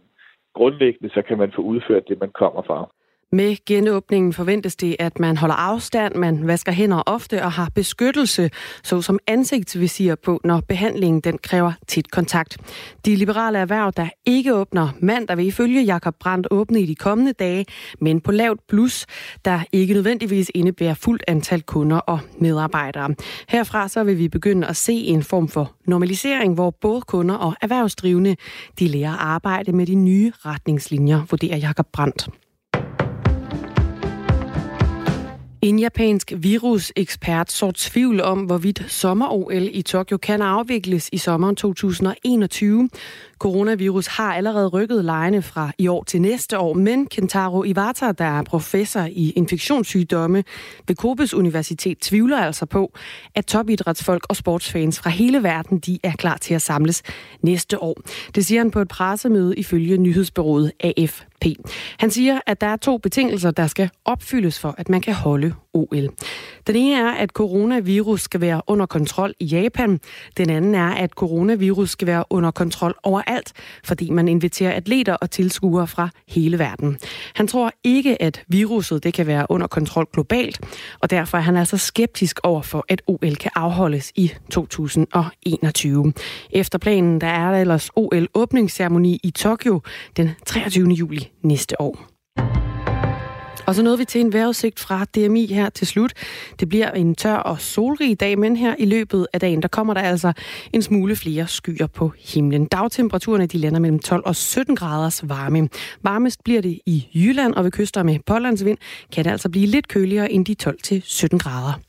grundlæggende så kan man få udført det, man kommer fra. Med genåbningen forventes det, at man holder afstand, man vasker hænder ofte og har beskyttelse, såsom ansigtsvisir på, når behandlingen den kræver tit kontakt. De liberale erhverv, der ikke åbner mandag, vil ifølge Jakob Brandt åbne i de kommende dage, men på lavt plus, der ikke nødvendigvis indebærer fuldt antal kunder og medarbejdere. Herfra så vil vi begynde at se en form for normalisering, hvor både kunder og erhvervsdrivende de lærer at arbejde med de nye retningslinjer, vurderer Jakob Brandt. En japansk virusekspert så tvivl om, hvorvidt sommer-OL i Tokyo kan afvikles i sommeren 2021. Coronavirus har allerede rykket lejene fra i år til næste år, men Kentaro Iwata, der er professor i infektionssygdomme ved Kobes Universitet, tvivler altså på, at topidrætsfolk og sportsfans fra hele verden de er klar til at samles næste år. Det siger han på et pressemøde ifølge nyhedsbyrået AF. P. Han siger, at der er to betingelser, der skal opfyldes for, at man kan holde OL. Den ene er, at coronavirus skal være under kontrol i Japan. Den anden er, at coronavirus skal være under kontrol overalt, fordi man inviterer atleter og tilskuere fra hele verden. Han tror ikke, at viruset det kan være under kontrol globalt, og derfor er han altså skeptisk over for, at OL kan afholdes i 2021. Efter planen, der er der ellers OL-åbningsceremoni i Tokyo den 23. juli næste år. Og så nåede vi til en vejrudsigt fra DMI her til slut. Det bliver en tør og solrig dag, men her i løbet af dagen, der kommer der altså en smule flere skyer på himlen. Dagtemperaturerne de lander mellem 12 og 17 graders varme. Varmest bliver det i Jylland, og ved kyster med pålandsvind kan det altså blive lidt køligere end de 12 til 17 grader.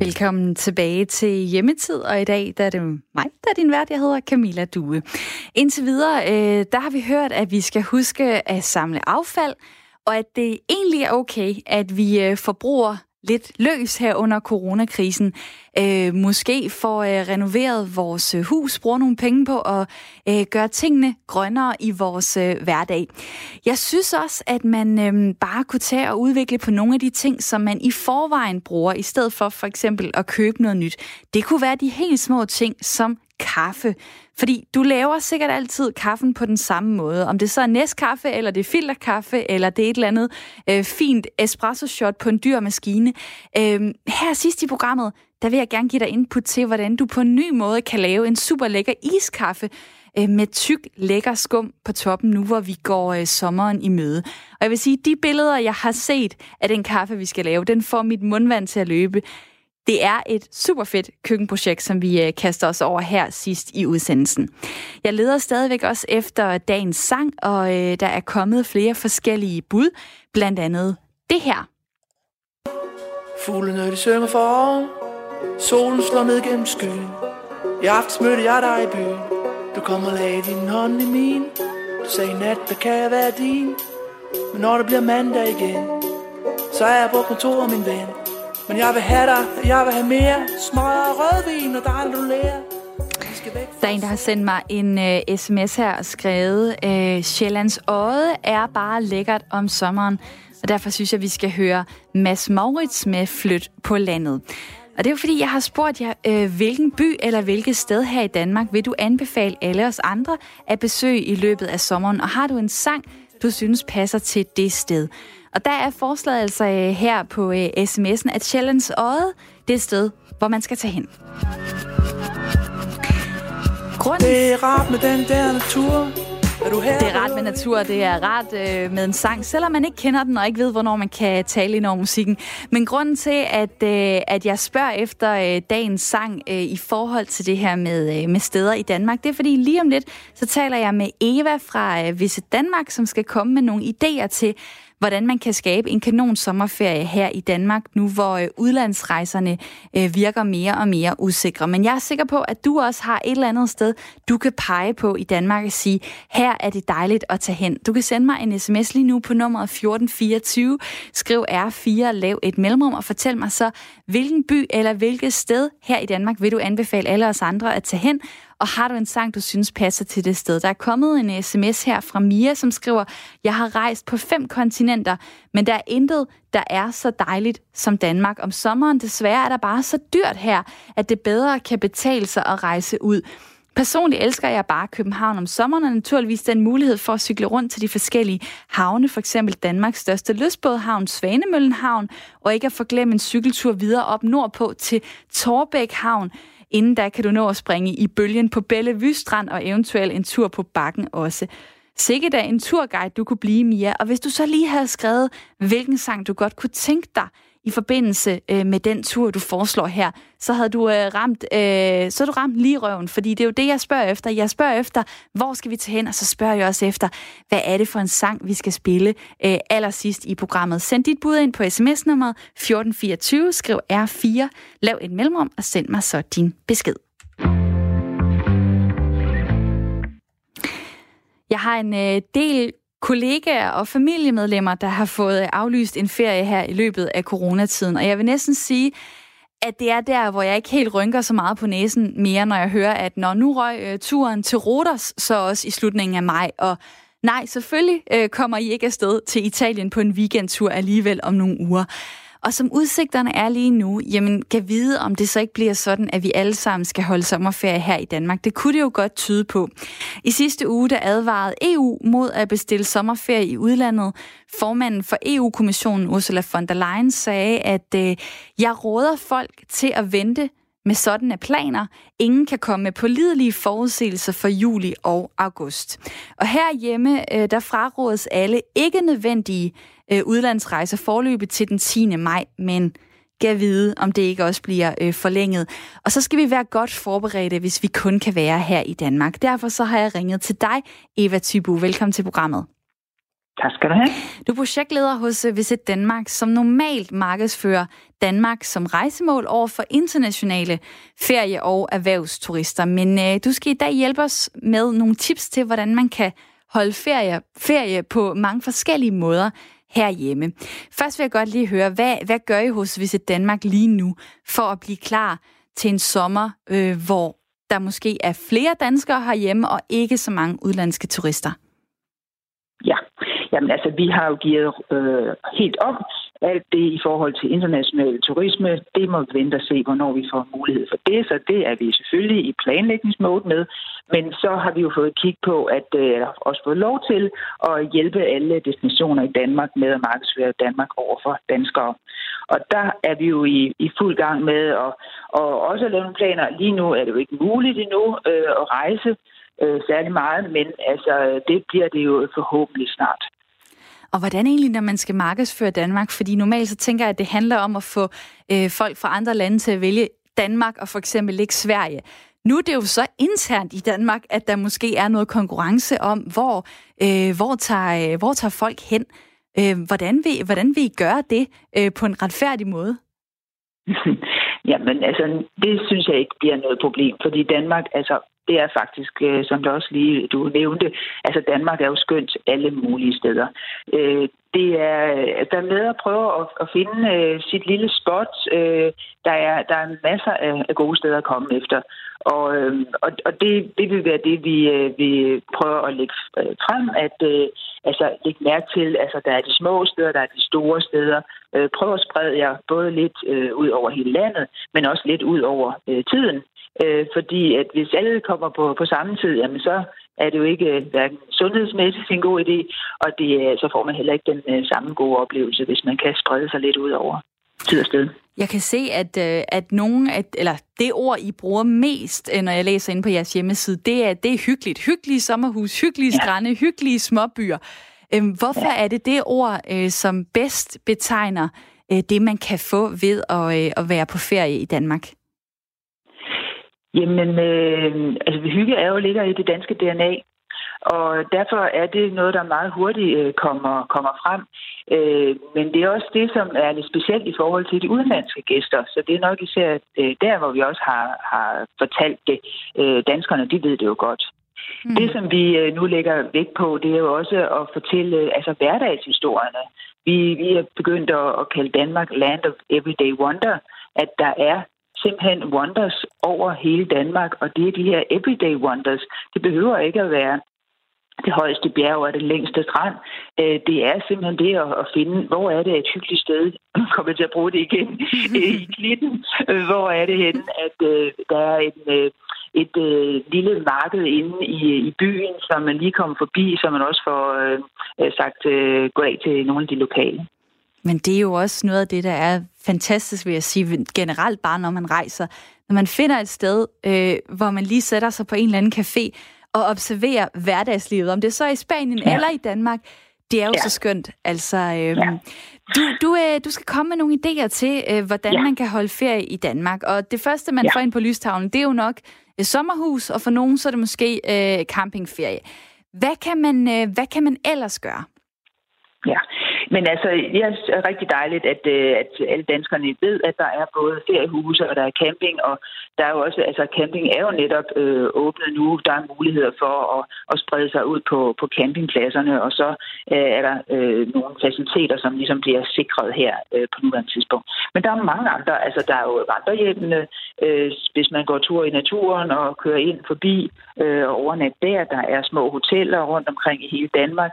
Velkommen tilbage til hjemmetid, og i dag der er det mig, der er din vært. Jeg hedder Camilla Due. Indtil videre, øh, der har vi hørt, at vi skal huske at samle affald, og at det egentlig er okay, at vi øh, forbruger lidt løs her under coronakrisen. Øh, måske får øh, renoveret vores øh, hus, bruger nogle penge på at øh, gøre tingene grønnere i vores øh, hverdag. Jeg synes også, at man øh, bare kunne tage og udvikle på nogle af de ting, som man i forvejen bruger, i stedet for for eksempel at købe noget nyt. Det kunne være de helt små ting, som kaffe. Fordi du laver sikkert altid kaffen på den samme måde. Om det så er næstkaffe, eller det er filterkaffe, eller det er et eller andet øh, fint espresso-shot på en dyr maskine. Øh, her sidst i programmet, der vil jeg gerne give dig input til, hvordan du på en ny måde kan lave en super lækker iskaffe øh, med tyk, lækker skum på toppen, nu hvor vi går øh, sommeren i møde. Og jeg vil sige, de billeder, jeg har set af den kaffe, vi skal lave, den får mit mundvand til at løbe. Det er et super fedt køkkenprojekt, som vi øh, kaster os over her sidst i udsendelsen. Jeg leder stadigvæk også efter dagens sang, og øh, der er kommet flere forskellige bud, blandt andet det her. Fuglene de synger for Solen slår ned gennem skyen. I aftes mødte jeg dig i byen. Du kom og lagde din hånd i min. Du sagde nat, der kan jeg være din? Men når det bliver mandag igen Så er jeg på kontoret, min ven men jeg vil have dig, jeg vil have mere smøg og rødvin og dig, du lærer der er en, der har sendt mig en øh, uh, sms her og skrevet, uh, Sjællands Øde er bare lækkert om sommeren, og derfor synes jeg, vi skal høre Mads Maurits med Flyt på landet. Og det er jo fordi, jeg har spurgt jer, uh, hvilken by eller hvilket sted her i Danmark vil du anbefale alle os andre at besøge i løbet af sommeren? Og har du en sang, du synes passer til det sted? Og der er forslaget altså øh, her på øh, sms'en, at Sjællands Øde, det et sted, hvor man skal tage hen. Grunden... Det er rart med den der natur. Er du her? Det er rart med natur, det er rart øh, med en sang, selvom man ikke kender den og ikke ved, hvornår man kan tale ind over musikken. Men grunden til, at, øh, at jeg spørger efter øh, dagens sang øh, i forhold til det her med, øh, med steder i Danmark, det er fordi lige om lidt, så taler jeg med Eva fra øh, Visit Danmark, som skal komme med nogle idéer til, hvordan man kan skabe en kanon sommerferie her i Danmark, nu hvor øh, udlandsrejserne øh, virker mere og mere usikre. Men jeg er sikker på, at du også har et eller andet sted, du kan pege på i Danmark og sige, her er det dejligt at tage hen. Du kan sende mig en sms lige nu på nummeret 1424. Skriv R4, lav et mellemrum og fortæl mig så, hvilken by eller hvilket sted her i Danmark vil du anbefale alle os andre at tage hen, og har du en sang, du synes passer til det sted? Der er kommet en sms her fra Mia, som skriver, jeg har rejst på fem kontinenter, men der er intet, der er så dejligt som Danmark. Om sommeren desværre er der bare så dyrt her, at det bedre kan betale sig at rejse ud. Personligt elsker jeg bare København om sommeren, og naturligvis den mulighed for at cykle rundt til de forskellige havne, for eksempel Danmarks største lystbådhavn, Svanemøllenhavn, og ikke at forglemme en cykeltur videre op nordpå til Torbæk Havn. Inden da kan du nå at springe i bølgen på Bellevue Strand og eventuelt en tur på bakken også. Sikke da en turguide, du kunne blive, Mia. Og hvis du så lige havde skrevet, hvilken sang du godt kunne tænke dig, i forbindelse øh, med den tur, du foreslår her, så havde du øh, ramt, øh, så du ramt lige røven, fordi det er jo det, jeg spørger efter. Jeg spørger efter, hvor skal vi tage hen, og så spørger jeg også efter, hvad er det for en sang, vi skal spille øh, allersidst i programmet. Send dit bud ind på sms-nummeret 1424, skriv R4, lav et mellemrum og send mig så din besked. Jeg har en øh, del kollegaer og familiemedlemmer, der har fået aflyst en ferie her i løbet af coronatiden. Og jeg vil næsten sige, at det er der, hvor jeg ikke helt rynker så meget på næsen mere, når jeg hører, at når nu røg øh, turen til Rodos, så også i slutningen af maj. Og nej, selvfølgelig øh, kommer I ikke afsted til Italien på en weekendtur alligevel om nogle uger. Og som udsigterne er lige nu, jamen kan vide, om det så ikke bliver sådan, at vi alle sammen skal holde sommerferie her i Danmark. Det kunne det jo godt tyde på. I sidste uge, der advarede EU mod at bestille sommerferie i udlandet. Formanden for EU-kommissionen, Ursula von der Leyen, sagde, at øh, jeg råder folk til at vente med sådanne planer. Ingen kan komme med pålidelige forudsigelser for juli og august. Og herhjemme, øh, der frarådes alle ikke nødvendige øh, udlandsrejser forløbet til den 10. maj, men gav vide, om det ikke også bliver øh, forlænget. Og så skal vi være godt forberedte, hvis vi kun kan være her i Danmark. Derfor så har jeg ringet til dig, Eva Tybu. Velkommen til programmet. Tak skal du have. Du er projektleder hos øh, Visit Danmark, som normalt markedsfører Danmark som rejsemål over for internationale ferie- og erhvervsturister. Men øh, du skal i dag hjælpe os med nogle tips til, hvordan man kan holde ferie, ferie på mange forskellige måder herhjemme. Først vil jeg godt lige høre, hvad, hvad gør I hos Visit Danmark lige nu for at blive klar til en sommer, øh, hvor der måske er flere danskere herhjemme og ikke så mange udlandske turister? Ja, jamen altså, vi har jo givet øh, helt om alt det i forhold til international turisme, det må vi vente og se, hvornår vi får mulighed for det. Så det er vi selvfølgelig i planlægningsmode med. Men så har vi jo fået kig på, at øh, eller også fået lov til at hjælpe alle destinationer i Danmark med at markedsføre Danmark over for danskere. Og der er vi jo i, i fuld gang med at og også lave nogle planer. Lige nu er det jo ikke muligt endnu øh, at rejse øh, særlig meget, men altså, det bliver det jo forhåbentlig snart. Og hvordan egentlig, når man skal markedsføre Danmark? Fordi normalt så tænker jeg, at det handler om at få øh, folk fra andre lande til at vælge Danmark og for eksempel ikke Sverige. Nu er det jo så internt i Danmark, at der måske er noget konkurrence om, hvor, øh, hvor, tager, øh, hvor tager folk hen. Øh, hvordan, vil, hvordan vil I gøre det øh, på en retfærdig måde? Jamen, altså, det synes jeg ikke bliver noget problem, fordi Danmark, altså, det er faktisk, øh, som du også lige du nævnte, altså Danmark er jo skønt alle mulige steder. Øh, det er, der er med at prøve at, at finde øh, sit lille spot. Der er, der er masser af gode steder at komme efter. Og, og, og det, det vil være det, vi, vi prøver at lægge frem, at altså, lægge mærke til, altså der er de små steder, der er de store steder. Prøv at sprede jer både lidt ud over hele landet, men også lidt ud over tiden. Øh, fordi at hvis alle kommer på, på samme tid, jamen så er det jo ikke øh, hverken sundhedsmæssigt en god idé, og det, så får man heller ikke den øh, samme gode oplevelse, hvis man kan sprede sig lidt ud over tid og sted. Jeg kan se, at, øh, at nogen, at, eller det ord, I bruger mest, øh, når jeg læser ind på jeres hjemmeside, det er, det er hyggeligt. Hyggelige sommerhus, hyggelige ja. strande, hyggelige småbyer. Øh, hvorfor ja. er det det ord, øh, som bedst betegner øh, det, man kan få ved at, øh, at være på ferie i Danmark? Jamen, øh, altså hygge er jo ligger i det danske DNA, og derfor er det noget, der meget hurtigt øh, kommer, kommer frem. Øh, men det er også det, som er lidt specielt i forhold til de udenlandske gæster. Så det er nok især øh, der, hvor vi også har, har fortalt det. Øh, danskerne, de ved det jo godt. Mm. Det, som vi øh, nu lægger vægt på, det er jo også at fortælle altså hverdagshistorierne. Vi, vi er begyndt at, at kalde Danmark Land of Everyday Wonder, at der er simpelthen wonders over hele Danmark, og det er de her everyday wonders. Det behøver ikke at være det højeste bjerg og det længste strand. Øh, det er simpelthen det at finde, hvor er det et hyggeligt sted, nu kommer jeg til at bruge det igen, i klitten, øh, hvor er det hen, at øh, der er en, et lille marked inde i, i byen, som man lige kommer forbi, så man også får øh, sagt øh, goddag til nogle af de lokale. Men det er jo også noget af det, der er fantastisk, vil jeg sige, generelt bare, når man rejser. Når man finder et sted, øh, hvor man lige sætter sig på en eller anden café, og observere hverdagslivet, om det er så i Spanien ja. eller i Danmark. Det er jo ja. så skønt. Altså, øhm, ja. du, du, øh, du skal komme med nogle idéer til, øh, hvordan ja. man kan holde ferie i Danmark. Og det første, man ja. får ind på lystavlen, det er jo nok øh, sommerhus, og for nogen så er det måske øh, campingferie. Hvad kan, man, øh, hvad kan man ellers gøre? Ja, men altså, det er rigtig dejligt, at, øh, at alle danskerne ved, at der er både feriehuse og der er camping, og der er jo også, altså camping er jo netop øh, åbnet nu. Der er muligheder for at, at sprede sig ud på, på campingpladserne, og så øh, er der øh, nogle faciliteter, som ligesom bliver sikret her øh, på nuværende tidspunkt. Men der er mange andre, altså der er jo vandrehjemmene, øh, hvis man går tur i naturen og kører ind forbi øh, og overnat der. Der er små hoteller rundt omkring i hele Danmark.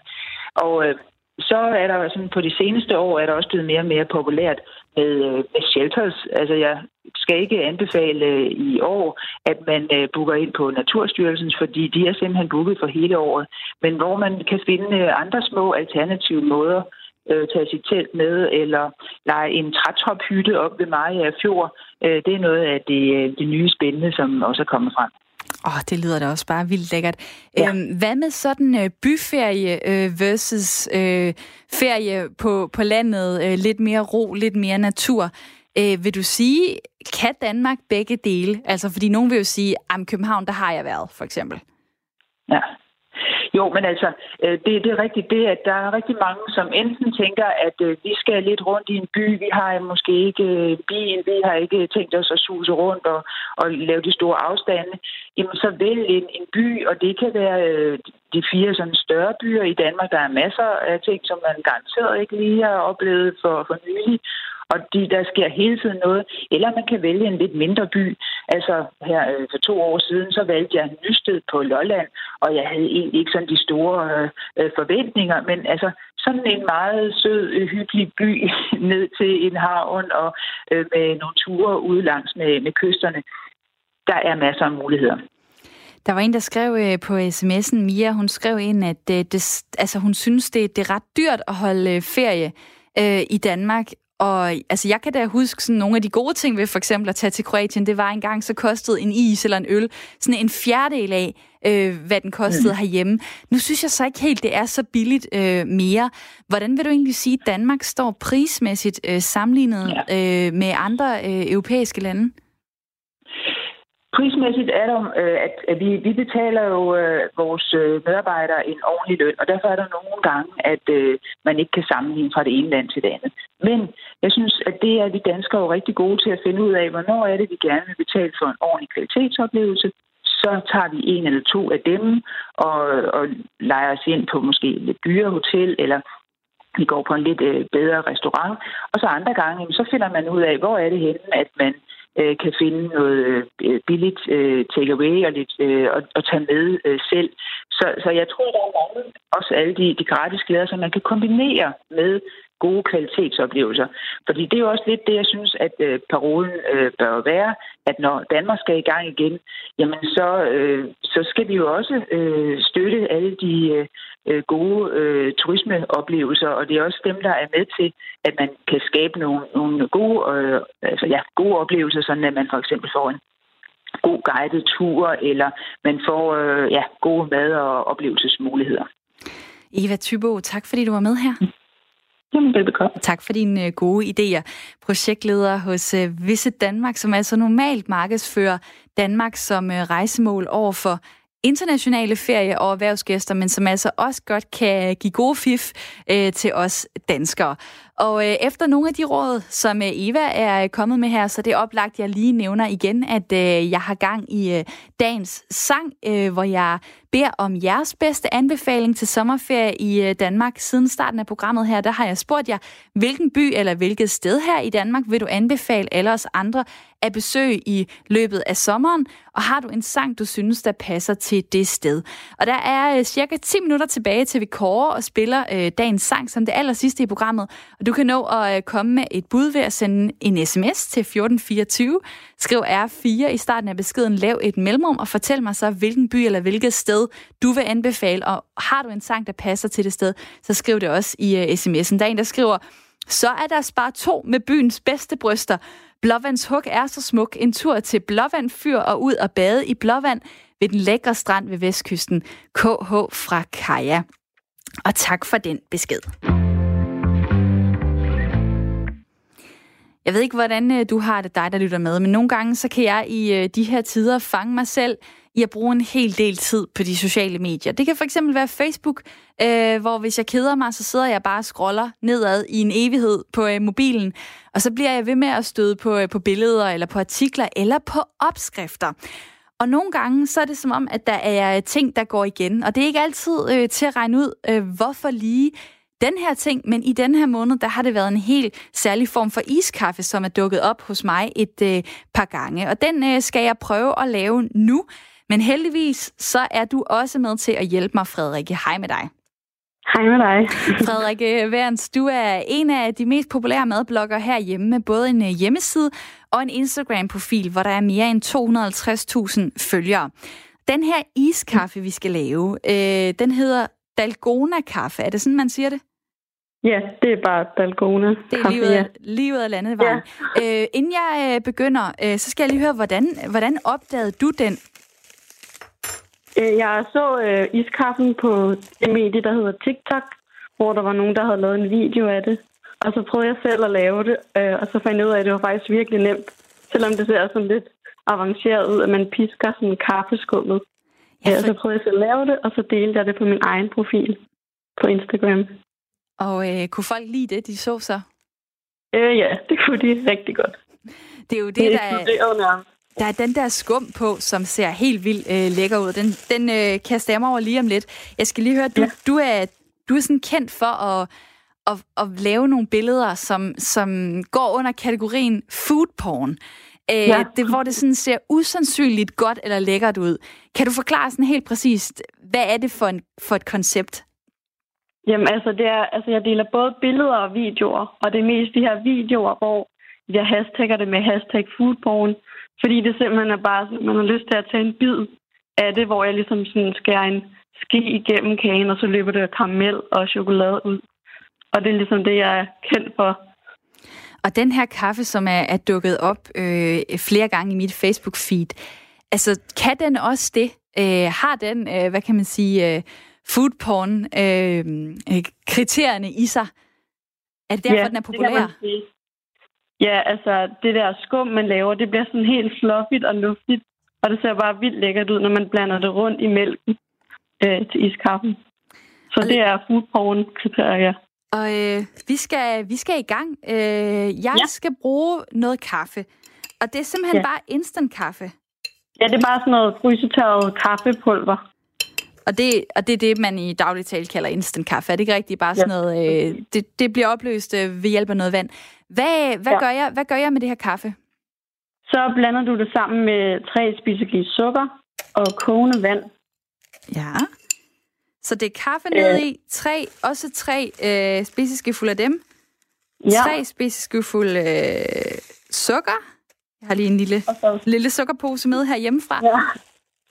Og øh, så er der sådan på de seneste år er der også blevet mere og mere populært med, øh, med shelters. Altså jeg skal ikke anbefale øh, i år, at man øh, booker ind på Naturstyrelsens, fordi de er simpelthen booket for hele året. Men hvor man kan finde andre små alternative måder, øh, tage sit telt med, eller lege en trætophytte op ved Maja Fjord. Øh, det er noget af det, det nye spændende, som også er kommet frem. Åh, oh, det lyder da også bare vildt lækkert. Ja. Øhm, hvad med sådan uh, byferie uh, versus uh, ferie på, på landet? Uh, lidt mere ro, lidt mere natur. Uh, vil du sige, kan Danmark begge dele? Altså, fordi nogen vil jo sige, at København, der har jeg været, for eksempel. Ja, jo, men altså, øh, det, det er rigtigt det, at der er rigtig mange, som enten tænker, at øh, vi skal lidt rundt i en by, vi har måske ikke øh, bil, vi har ikke tænkt os at suse rundt og, og lave de store afstande. Jamen, så vælg en, en by, og det kan være de fire sådan større byer i Danmark. Der er masser af ting, som man garanteret ikke lige har oplevet for, for nylig og de, der sker hele tiden noget. Eller man kan vælge en lidt mindre by. Altså her øh, for to år siden, så valgte jeg Nysted på Lolland, og jeg havde egentlig ikke sådan de store øh, øh forventninger, men altså sådan en meget sød, øh, hyggelig by ned til en havn og øh, med nogle ture ude langs med, med kysterne. Der er masser af muligheder. Der var en, der skrev øh, på sms'en, Mia, hun skrev ind, at det, altså, hun synes, det, det er ret dyrt at holde ferie øh, i Danmark, og altså, jeg kan da huske sådan nogle af de gode ting ved for eksempel at tage til Kroatien. Det var engang, så kostede en is eller en øl sådan en fjerdedel af, øh, hvad den kostede mm. herhjemme. Nu synes jeg så ikke helt, det er så billigt øh, mere. Hvordan vil du egentlig sige, at Danmark står prismæssigt øh, sammenlignet ja. øh, med andre øh, europæiske lande? Prismæssigt er der, øh, at, vi, vi betaler jo øh, vores øh, medarbejdere en ordentlig løn, og derfor er der nogle gange, at øh, man ikke kan sammenligne fra det ene land til det andet. Men jeg synes, at det er vi danskere jo rigtig gode til at finde ud af, hvornår er det, vi gerne vil betale for en ordentlig kvalitetsoplevelse. Så tager vi en eller to af dem og, og leger os ind på måske et lidt dyre hotel, eller vi går på en lidt øh, bedre restaurant. Og så andre gange, så finder man ud af, hvor er det henne, at man øh, kan finde noget øh, billigt øh, takeaway og, lidt, øh, og, og tage med øh, selv. Så, så jeg tror, der er mange, også alle de, de gratis glæder, som man kan kombinere med gode kvalitetsoplevelser. Fordi det er jo også lidt det, jeg synes, at øh, parolen øh, bør være, at når Danmark skal i gang igen, jamen så, øh, så skal vi jo også øh, støtte alle de øh, gode øh, turismeoplevelser, og det er også dem, der er med til, at man kan skabe nogle, nogle gode, øh, altså, ja, gode oplevelser, sådan at man for eksempel får en god guided tur, eller man får øh, ja, gode mad- og oplevelsesmuligheder. Eva Tybo, tak fordi du var med her. Jamen, velbekomme. Tak for dine øh, gode idéer. Projektleder hos øh, Visit Danmark, som altså normalt markedsfører Danmark som øh, rejsemål over for internationale ferie- og erhvervsgæster, men som altså også godt kan give gode fif øh, til os danskere. Og øh, efter nogle af de råd, som øh, Eva er øh, kommet med her, så det er oplagt, jeg lige nævner igen, at øh, jeg har gang i øh, dagens sang, øh, hvor jeg beder om jeres bedste anbefaling til sommerferie i øh, Danmark. Siden starten af programmet her, der har jeg spurgt jer, hvilken by eller hvilket sted her i Danmark vil du anbefale alle os andre at besøge i løbet af sommeren? Og har du en sang, du synes, der passer til det sted? Og der er øh, cirka 10 minutter tilbage til vi kårer og spiller øh, dagens sang som det aller sidste i programmet. Og du kan nå at øh, komme med et bud ved at sende en sms til 1424. Skriv R4 i starten af beskeden, lav et mellemrum og fortæl mig så, hvilken by eller hvilket sted du vil anbefale. Og har du en sang, der passer til det sted, så skriv det også i øh, sms'en. Der er en, der skriver, så er der spar to med byens bedste bryster. Blåvands hug er så smuk. En tur til Blåvand Fyr og ud og bade i Blåvand ved den lækre strand ved Vestkysten. KH fra Kaja. Og tak for den besked. Jeg ved ikke, hvordan øh, du har det, dig der lytter med, men nogle gange så kan jeg i øh, de her tider fange mig selv i at bruge en hel del tid på de sociale medier. Det kan for eksempel være Facebook, øh, hvor hvis jeg keder mig, så sidder jeg bare og scroller nedad i en evighed på øh, mobilen, og så bliver jeg ved med at støde på, øh, på billeder, eller på artikler, eller på opskrifter. Og nogle gange, så er det som om, at der er ting, der går igen, og det er ikke altid øh, til at regne ud, øh, hvorfor lige den her ting, men i den her måned, der har det været en helt særlig form for iskaffe, som er dukket op hos mig et øh, par gange. Og den øh, skal jeg prøve at lave nu. Men heldigvis, så er du også med til at hjælpe mig, Frederikke. Hej med dig. Hej med dig. Frederikke Værens, du er en af de mest populære madblogger herhjemme med både en øh, hjemmeside og en Instagram-profil, hvor der er mere end 250.000 følgere. Den her iskaffe, vi skal lave, øh, den hedder Dalgona-kaffe. Er det sådan, man siger det? Ja, det er bare Dalgona. Det er af, lige ud af landevejen. Ja. Øh, inden jeg øh, begynder, øh, så skal jeg lige høre, hvordan, hvordan opdagede du den? Øh, jeg så øh, iskaffen på det medie, der hedder TikTok, hvor der var nogen, der havde lavet en video af det. Og så prøvede jeg selv at lave det, øh, og så fandt jeg ud af, at det var faktisk virkelig nemt. Selvom det ser sådan lidt avanceret ud, at man pisker sådan kaffeskummet. Ja, for... Så prøvede jeg selv at lave det, og så delte jeg det på min egen profil på Instagram. Og øh, kunne folk lide det, de så så? Øh, ja, det kunne de rigtig godt. Det er jo det, det der er... Der er den der skum på, som ser helt vildt øh, lækker ud. Den, den øh, kaster jeg mig over lige om lidt. Jeg skal lige høre, du, ja. du, er, du er sådan kendt for at, at, at lave nogle billeder, som, som går under kategorien food porn. Øh, ja. det, hvor det sådan ser usandsynligt godt eller lækkert ud. Kan du forklare sådan helt præcist, hvad er det for, en, for et koncept? Jamen altså, det er, altså, jeg deler både billeder og videoer, og det er mest de her videoer, hvor jeg hashtagger det med hashtag foodporn, fordi det simpelthen er bare, man har lyst til at tage en bid af det, hvor jeg ligesom sådan skærer en ski igennem kagen, og så løber det karamel og chokolade ud. Og det er ligesom det, jeg er kendt for. Og den her kaffe, som er, er dukket op øh, flere gange i mit Facebook-feed, altså kan den også det? Øh, har den, øh, hvad kan man sige, øh, food porn øh, kriterierne i sig? Er det derfor, ja, den er populær? Det ja, altså det der skum, man laver, det bliver sådan helt fluffigt og luftigt. Og det ser bare vildt lækkert ud, når man blander det rundt i mælken øh, til iskaffen. Så det er food porn kriterier. Og øh, vi, skal, vi skal i gang. Øh, jeg ja. skal bruge noget kaffe. Og det er simpelthen ja. bare instant kaffe. Ja, det er bare sådan noget frysetørret kaffepulver. Og det, og det er det, man i daglig tale kalder instant kaffe. Er det ikke rigtigt bare sådan noget... Øh, det, det bliver opløst øh, ved hjælp af noget vand. Hvad, hvad, ja. gør jeg, hvad gør jeg med det her kaffe? Så blander du det sammen med tre spiseglas sukker og kogende vand. Ja. Så det er kaffe ned øh. i, tre, også tre øh, spiseskefulde af dem. Ja. Tre spiseskefulde øh, sukker. Jeg har lige en lille, lille sukkerpose med her hjemmefra. Ja.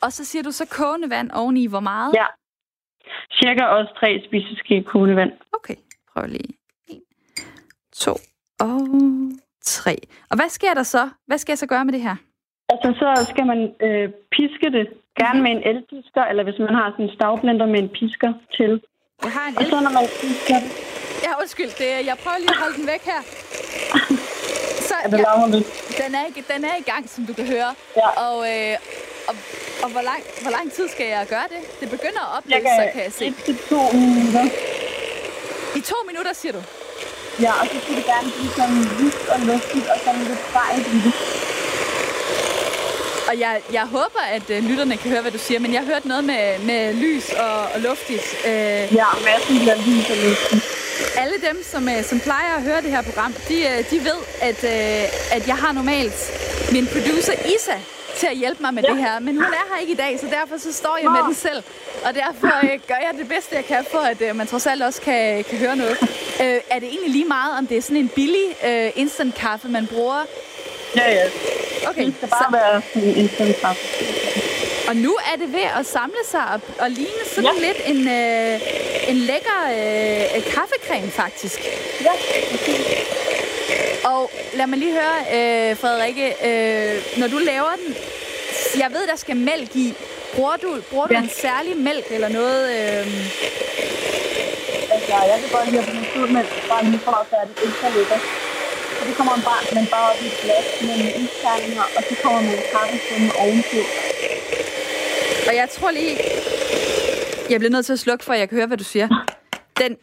Og så siger du så kogende vand oveni. Hvor meget? Ja. Cirka også tre spiseske kogende vand. Okay, prøv lige. En, to og tre. Og hvad sker der så? Hvad skal jeg så gøre med det her? Altså, så skal man øh, piske det. Gerne med en elpisker, eller hvis man har sådan en stavblender med en pisker til. Jeg har en og så når man pisker det... Ja, undskyld. Det, jeg prøver lige at holde den væk her. Så, ja, den, er, den er i gang, som du kan høre. Ja. Og, øh, og, og hvor, lang, hvor lang tid skal jeg gøre det? Det begynder at opløse, så kan jeg se. Et til to minutter. I to minutter, siger du? Ja, og så skulle det gerne blive sådan lyst og luftigt og sådan lidt i det. Og jeg, jeg håber, at øh, lytterne kan høre, hvad du siger, men jeg har hørt noget med, med lys og, og luftigt. Øh, Ja, massen bliver lys og luftigt. alle dem, som, øh, som plejer at høre det her program, de, øh, de ved, at, at jeg har normalt min producer Isa til at hjælpe mig med ja. det her. Men hun er her ikke i dag, så derfor så står jeg med den selv. Og derfor øh, gør jeg det bedste, jeg kan for, at øh, man trods alt også kan, kan høre noget. Øh, er det egentlig lige meget, om det er sådan en billig øh, instant kaffe, man bruger? Ja, ja. Okay, Det skal bare være sådan en instant kaffe. Og nu er det ved at samle sig og, og ligne sådan ja. Lidt en, øh, en lækker øh, kaffecreme, faktisk. Ja, Og lad mig lige høre, øh, Frederikke, øh, når du laver den, jeg ved, der skal mælk i. Bruger du, bruger du Ja. en særlig mælk eller noget? Øh, altså, jeg kan godt lide at bruge sødmælk, bare lige for at gøre det ekstra lækkert. Så det kommer man bare, man bare op i et glas med isterninger, og så kommer man kaffeskumme ovenpå. og jeg tror lige, jeg bliver nødt til at slukke, for at jeg kan høre, hvad du siger. Den,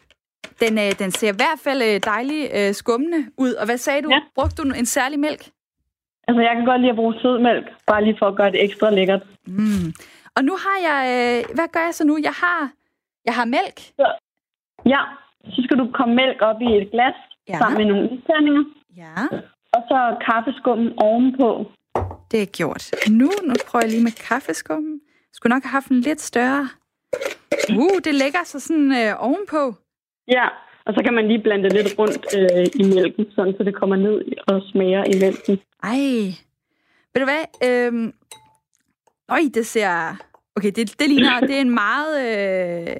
den, øh, den ser i hvert fald øh, dejlig øh, skummende ud. Og hvad sagde du? Ja. Brugte du en særlig mælk? Altså, jeg kan godt lide at bruge sødmælk, bare lige for at gøre det ekstra lækkert. Mm. Og nu har jeg... Øh, hvad gør jeg så nu? Jeg har, jeg har mælk. Ja, så skal du komme mælk op i et glas, Ja. ja. sammen med nogle isterninger, Ja. og så kaffeskummen ovenpå. Det er gjort. Nu, nu prøver jeg lige med kaffeskummen. Skulle nok have haft en lidt større. Uh, det lægger sig sådan øh, ovenpå. Ja, og så kan man lige blande det lidt rundt øh, i mælken, sådan, så det kommer ned og smager i mælken. Ej. Ved du hvad? Øhm... Øj, det ser... Okay, det, det ligner... Det er en meget... Øh...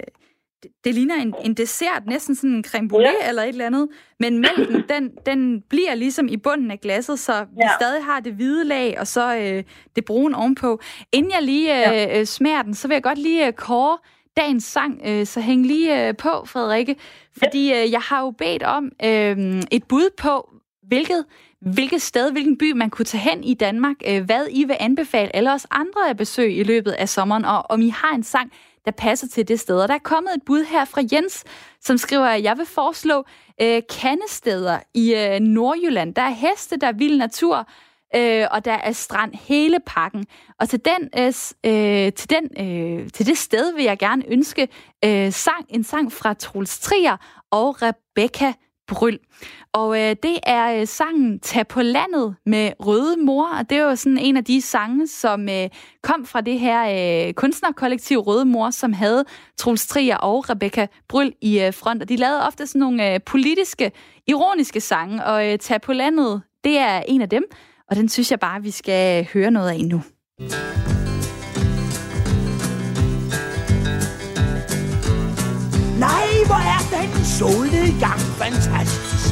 Det, det ligner en, en dessert, næsten sådan en creme brulee ja. eller et eller andet. Men mælken, den, den bliver ligesom i bunden af glasset, så vi Ja. stadig har det hvide lag, og så øh, det brune ovenpå. Inden jeg lige øh, ja. smager den, så vil jeg godt lige øh, kåre dagens sang, øh, så hæng lige øh, på, Frederikke. Fordi øh, jeg har jo bedt om øh, et bud på, hvilket, hvilket sted, hvilken by man kunne tage hen i Danmark, øh, hvad I vil anbefale alle os andre at besøge i løbet af sommeren, og om I har en sang, der passer til det sted. Og der er kommet et bud her fra Jens, som skriver, at jeg vil foreslå øh, kandesteder i øh, Nordjylland. Der er heste, der er vild natur, øh, og der er strand hele pakken. Og til, den, øh, øh, til, den, øh, til det sted vil jeg gerne ønske øh, sang, en sang fra Troels Trier og Rebecca Bryl. Og øh, det er øh, sangen Tag på landet med Røde Mor, og det er jo sådan en af de sange, som øh, kom fra det her øh, kunstnerkollektiv Røde Mor, som havde Troels Trier og Rebecca Bryl i øh, front, og de lavede ofte sådan nogle øh, politiske, ironiske sange, og øh, Tag på landet, det er en af dem, og den synes jeg bare, vi skal høre noget af nu. Nej, hvor er den solnedgang fantastisk.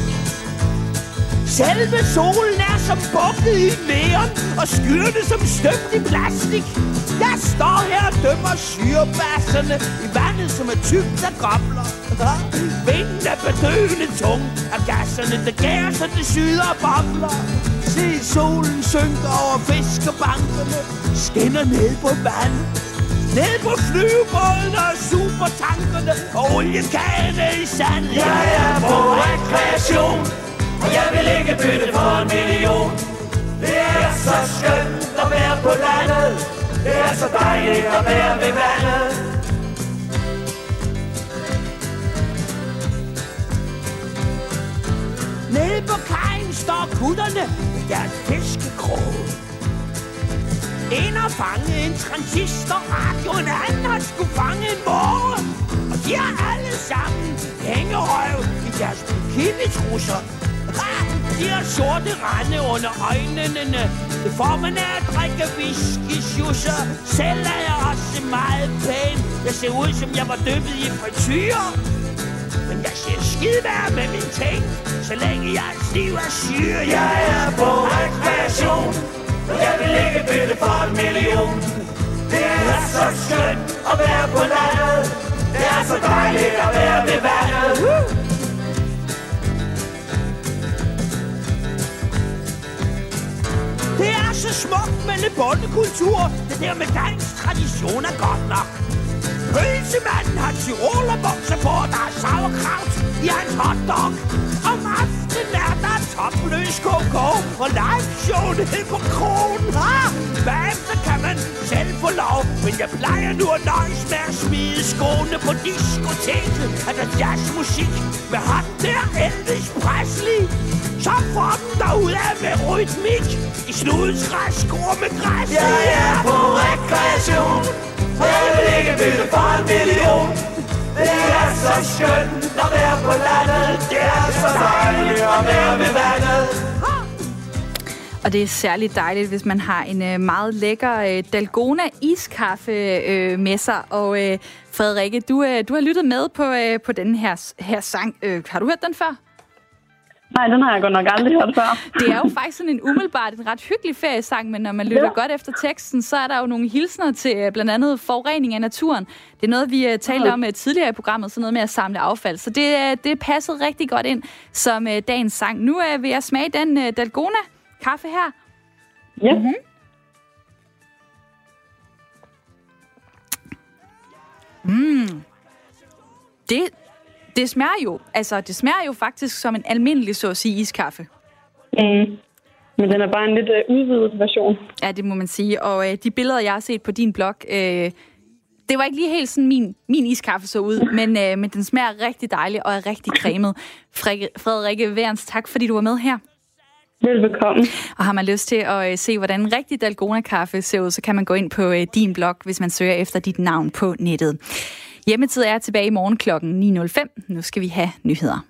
Selve solen er som bukket i næren og skyerne som støbt i plastik. Jeg står her og dømmer syrebasserne i vandet, som er tykt af gobler. Vinden er bedøvende tung, og gasserne, der gærer, så det syder og bobler. Se solen synker over fiskebankerne, skinner ned på vandet. Ned på flyvebåden og supertankerne Og oliekagene i sand Jeg er på rekreation jeg vil ikke bytte for en million. Det er så skønt at være på landet. Det er så dejligt at være ved vandet. Nede på kajen står kutterne i deres fiskekrog en har fanget en transistorradio, en anden har skulle fange en måre. Og de har alle sammen hængerøv i deres bikinitrusser. Ha! De har sorte rande under øjnene. Det får man af at drikke whisky sjusser. Selv er jeg også meget pæn. Jeg ser ud, som jeg var dyppet i frityre. Men jeg ser skidevær med min ting, så længe jeg er stiv og syre. Jeg er på rekreation. og Jeg vil ikke bytte for en million Det er så skønt at være på landet Det er så dejligt at være ved vandet Det er så smukt med lidt bondekultur Det der med dansk tradition er godt nok Pølsemanden har tyrolerbukser på, der er sauerkraut i hans hotdog. Om aftenen er der topløs koko og live show nede på kronen. Ha! Bagefter kan man selv få lov, men jeg plejer nu at nøjes med at smide skoene på diskoteket. Er der jazzmusik med ham der Elvis Presley? Så får den derudad med rytmik i snudens græsskor med græs. Jeg er på rekreation, og jeg vil ikke bytte for en million. Det er så skønt at være på landet, det er så dejligt at være ved vandet. Og det er særligt dejligt, hvis man har en øh, meget lækker øh, Dalgona iskaffe øh, med sig. Og Frederikke, du, du har lyttet med på, på den her, her sang. Har du hørt den før? Nej, den har jeg godt nok aldrig hørt før. Det er jo faktisk sådan en umiddelbart en ret hyggelig feriesang, men når man lytter ja. godt efter teksten, så er der jo nogle hilsner til øh, blandt andet forurening af naturen. Det er noget, vi uh, talte om uh, tidligere i programmet, så noget med at samle affald. Så det, det passede rigtig godt ind som dagens sang. Nu vil jeg smage den uh, Dalgona kaffe her. Ja. Mm-hmm. Mm. Det, det smager jo, altså det smager jo faktisk som en almindelig så at sige iskaffe. Mm. Men den er bare en lidt uh, udvidet version. Ja, det må man sige. Og øh, de billeder, jeg har set på din blog, øh, det var ikke lige helt sådan, min, min iskaffe så ud, men, øh, men den smager rigtig dejligt og er rigtig cremet. Frederikke Værens, tak fordi du var med her. Velbekomme. Og har man lyst til at øh, se, hvordan en rigtig Dalgona-kaffe ser ud, så kan man gå ind på øh, din blog, hvis man søger efter dit navn på nettet. Hjemmetid er tilbage i morgen kl. 9.05. Nu skal vi have nyheder.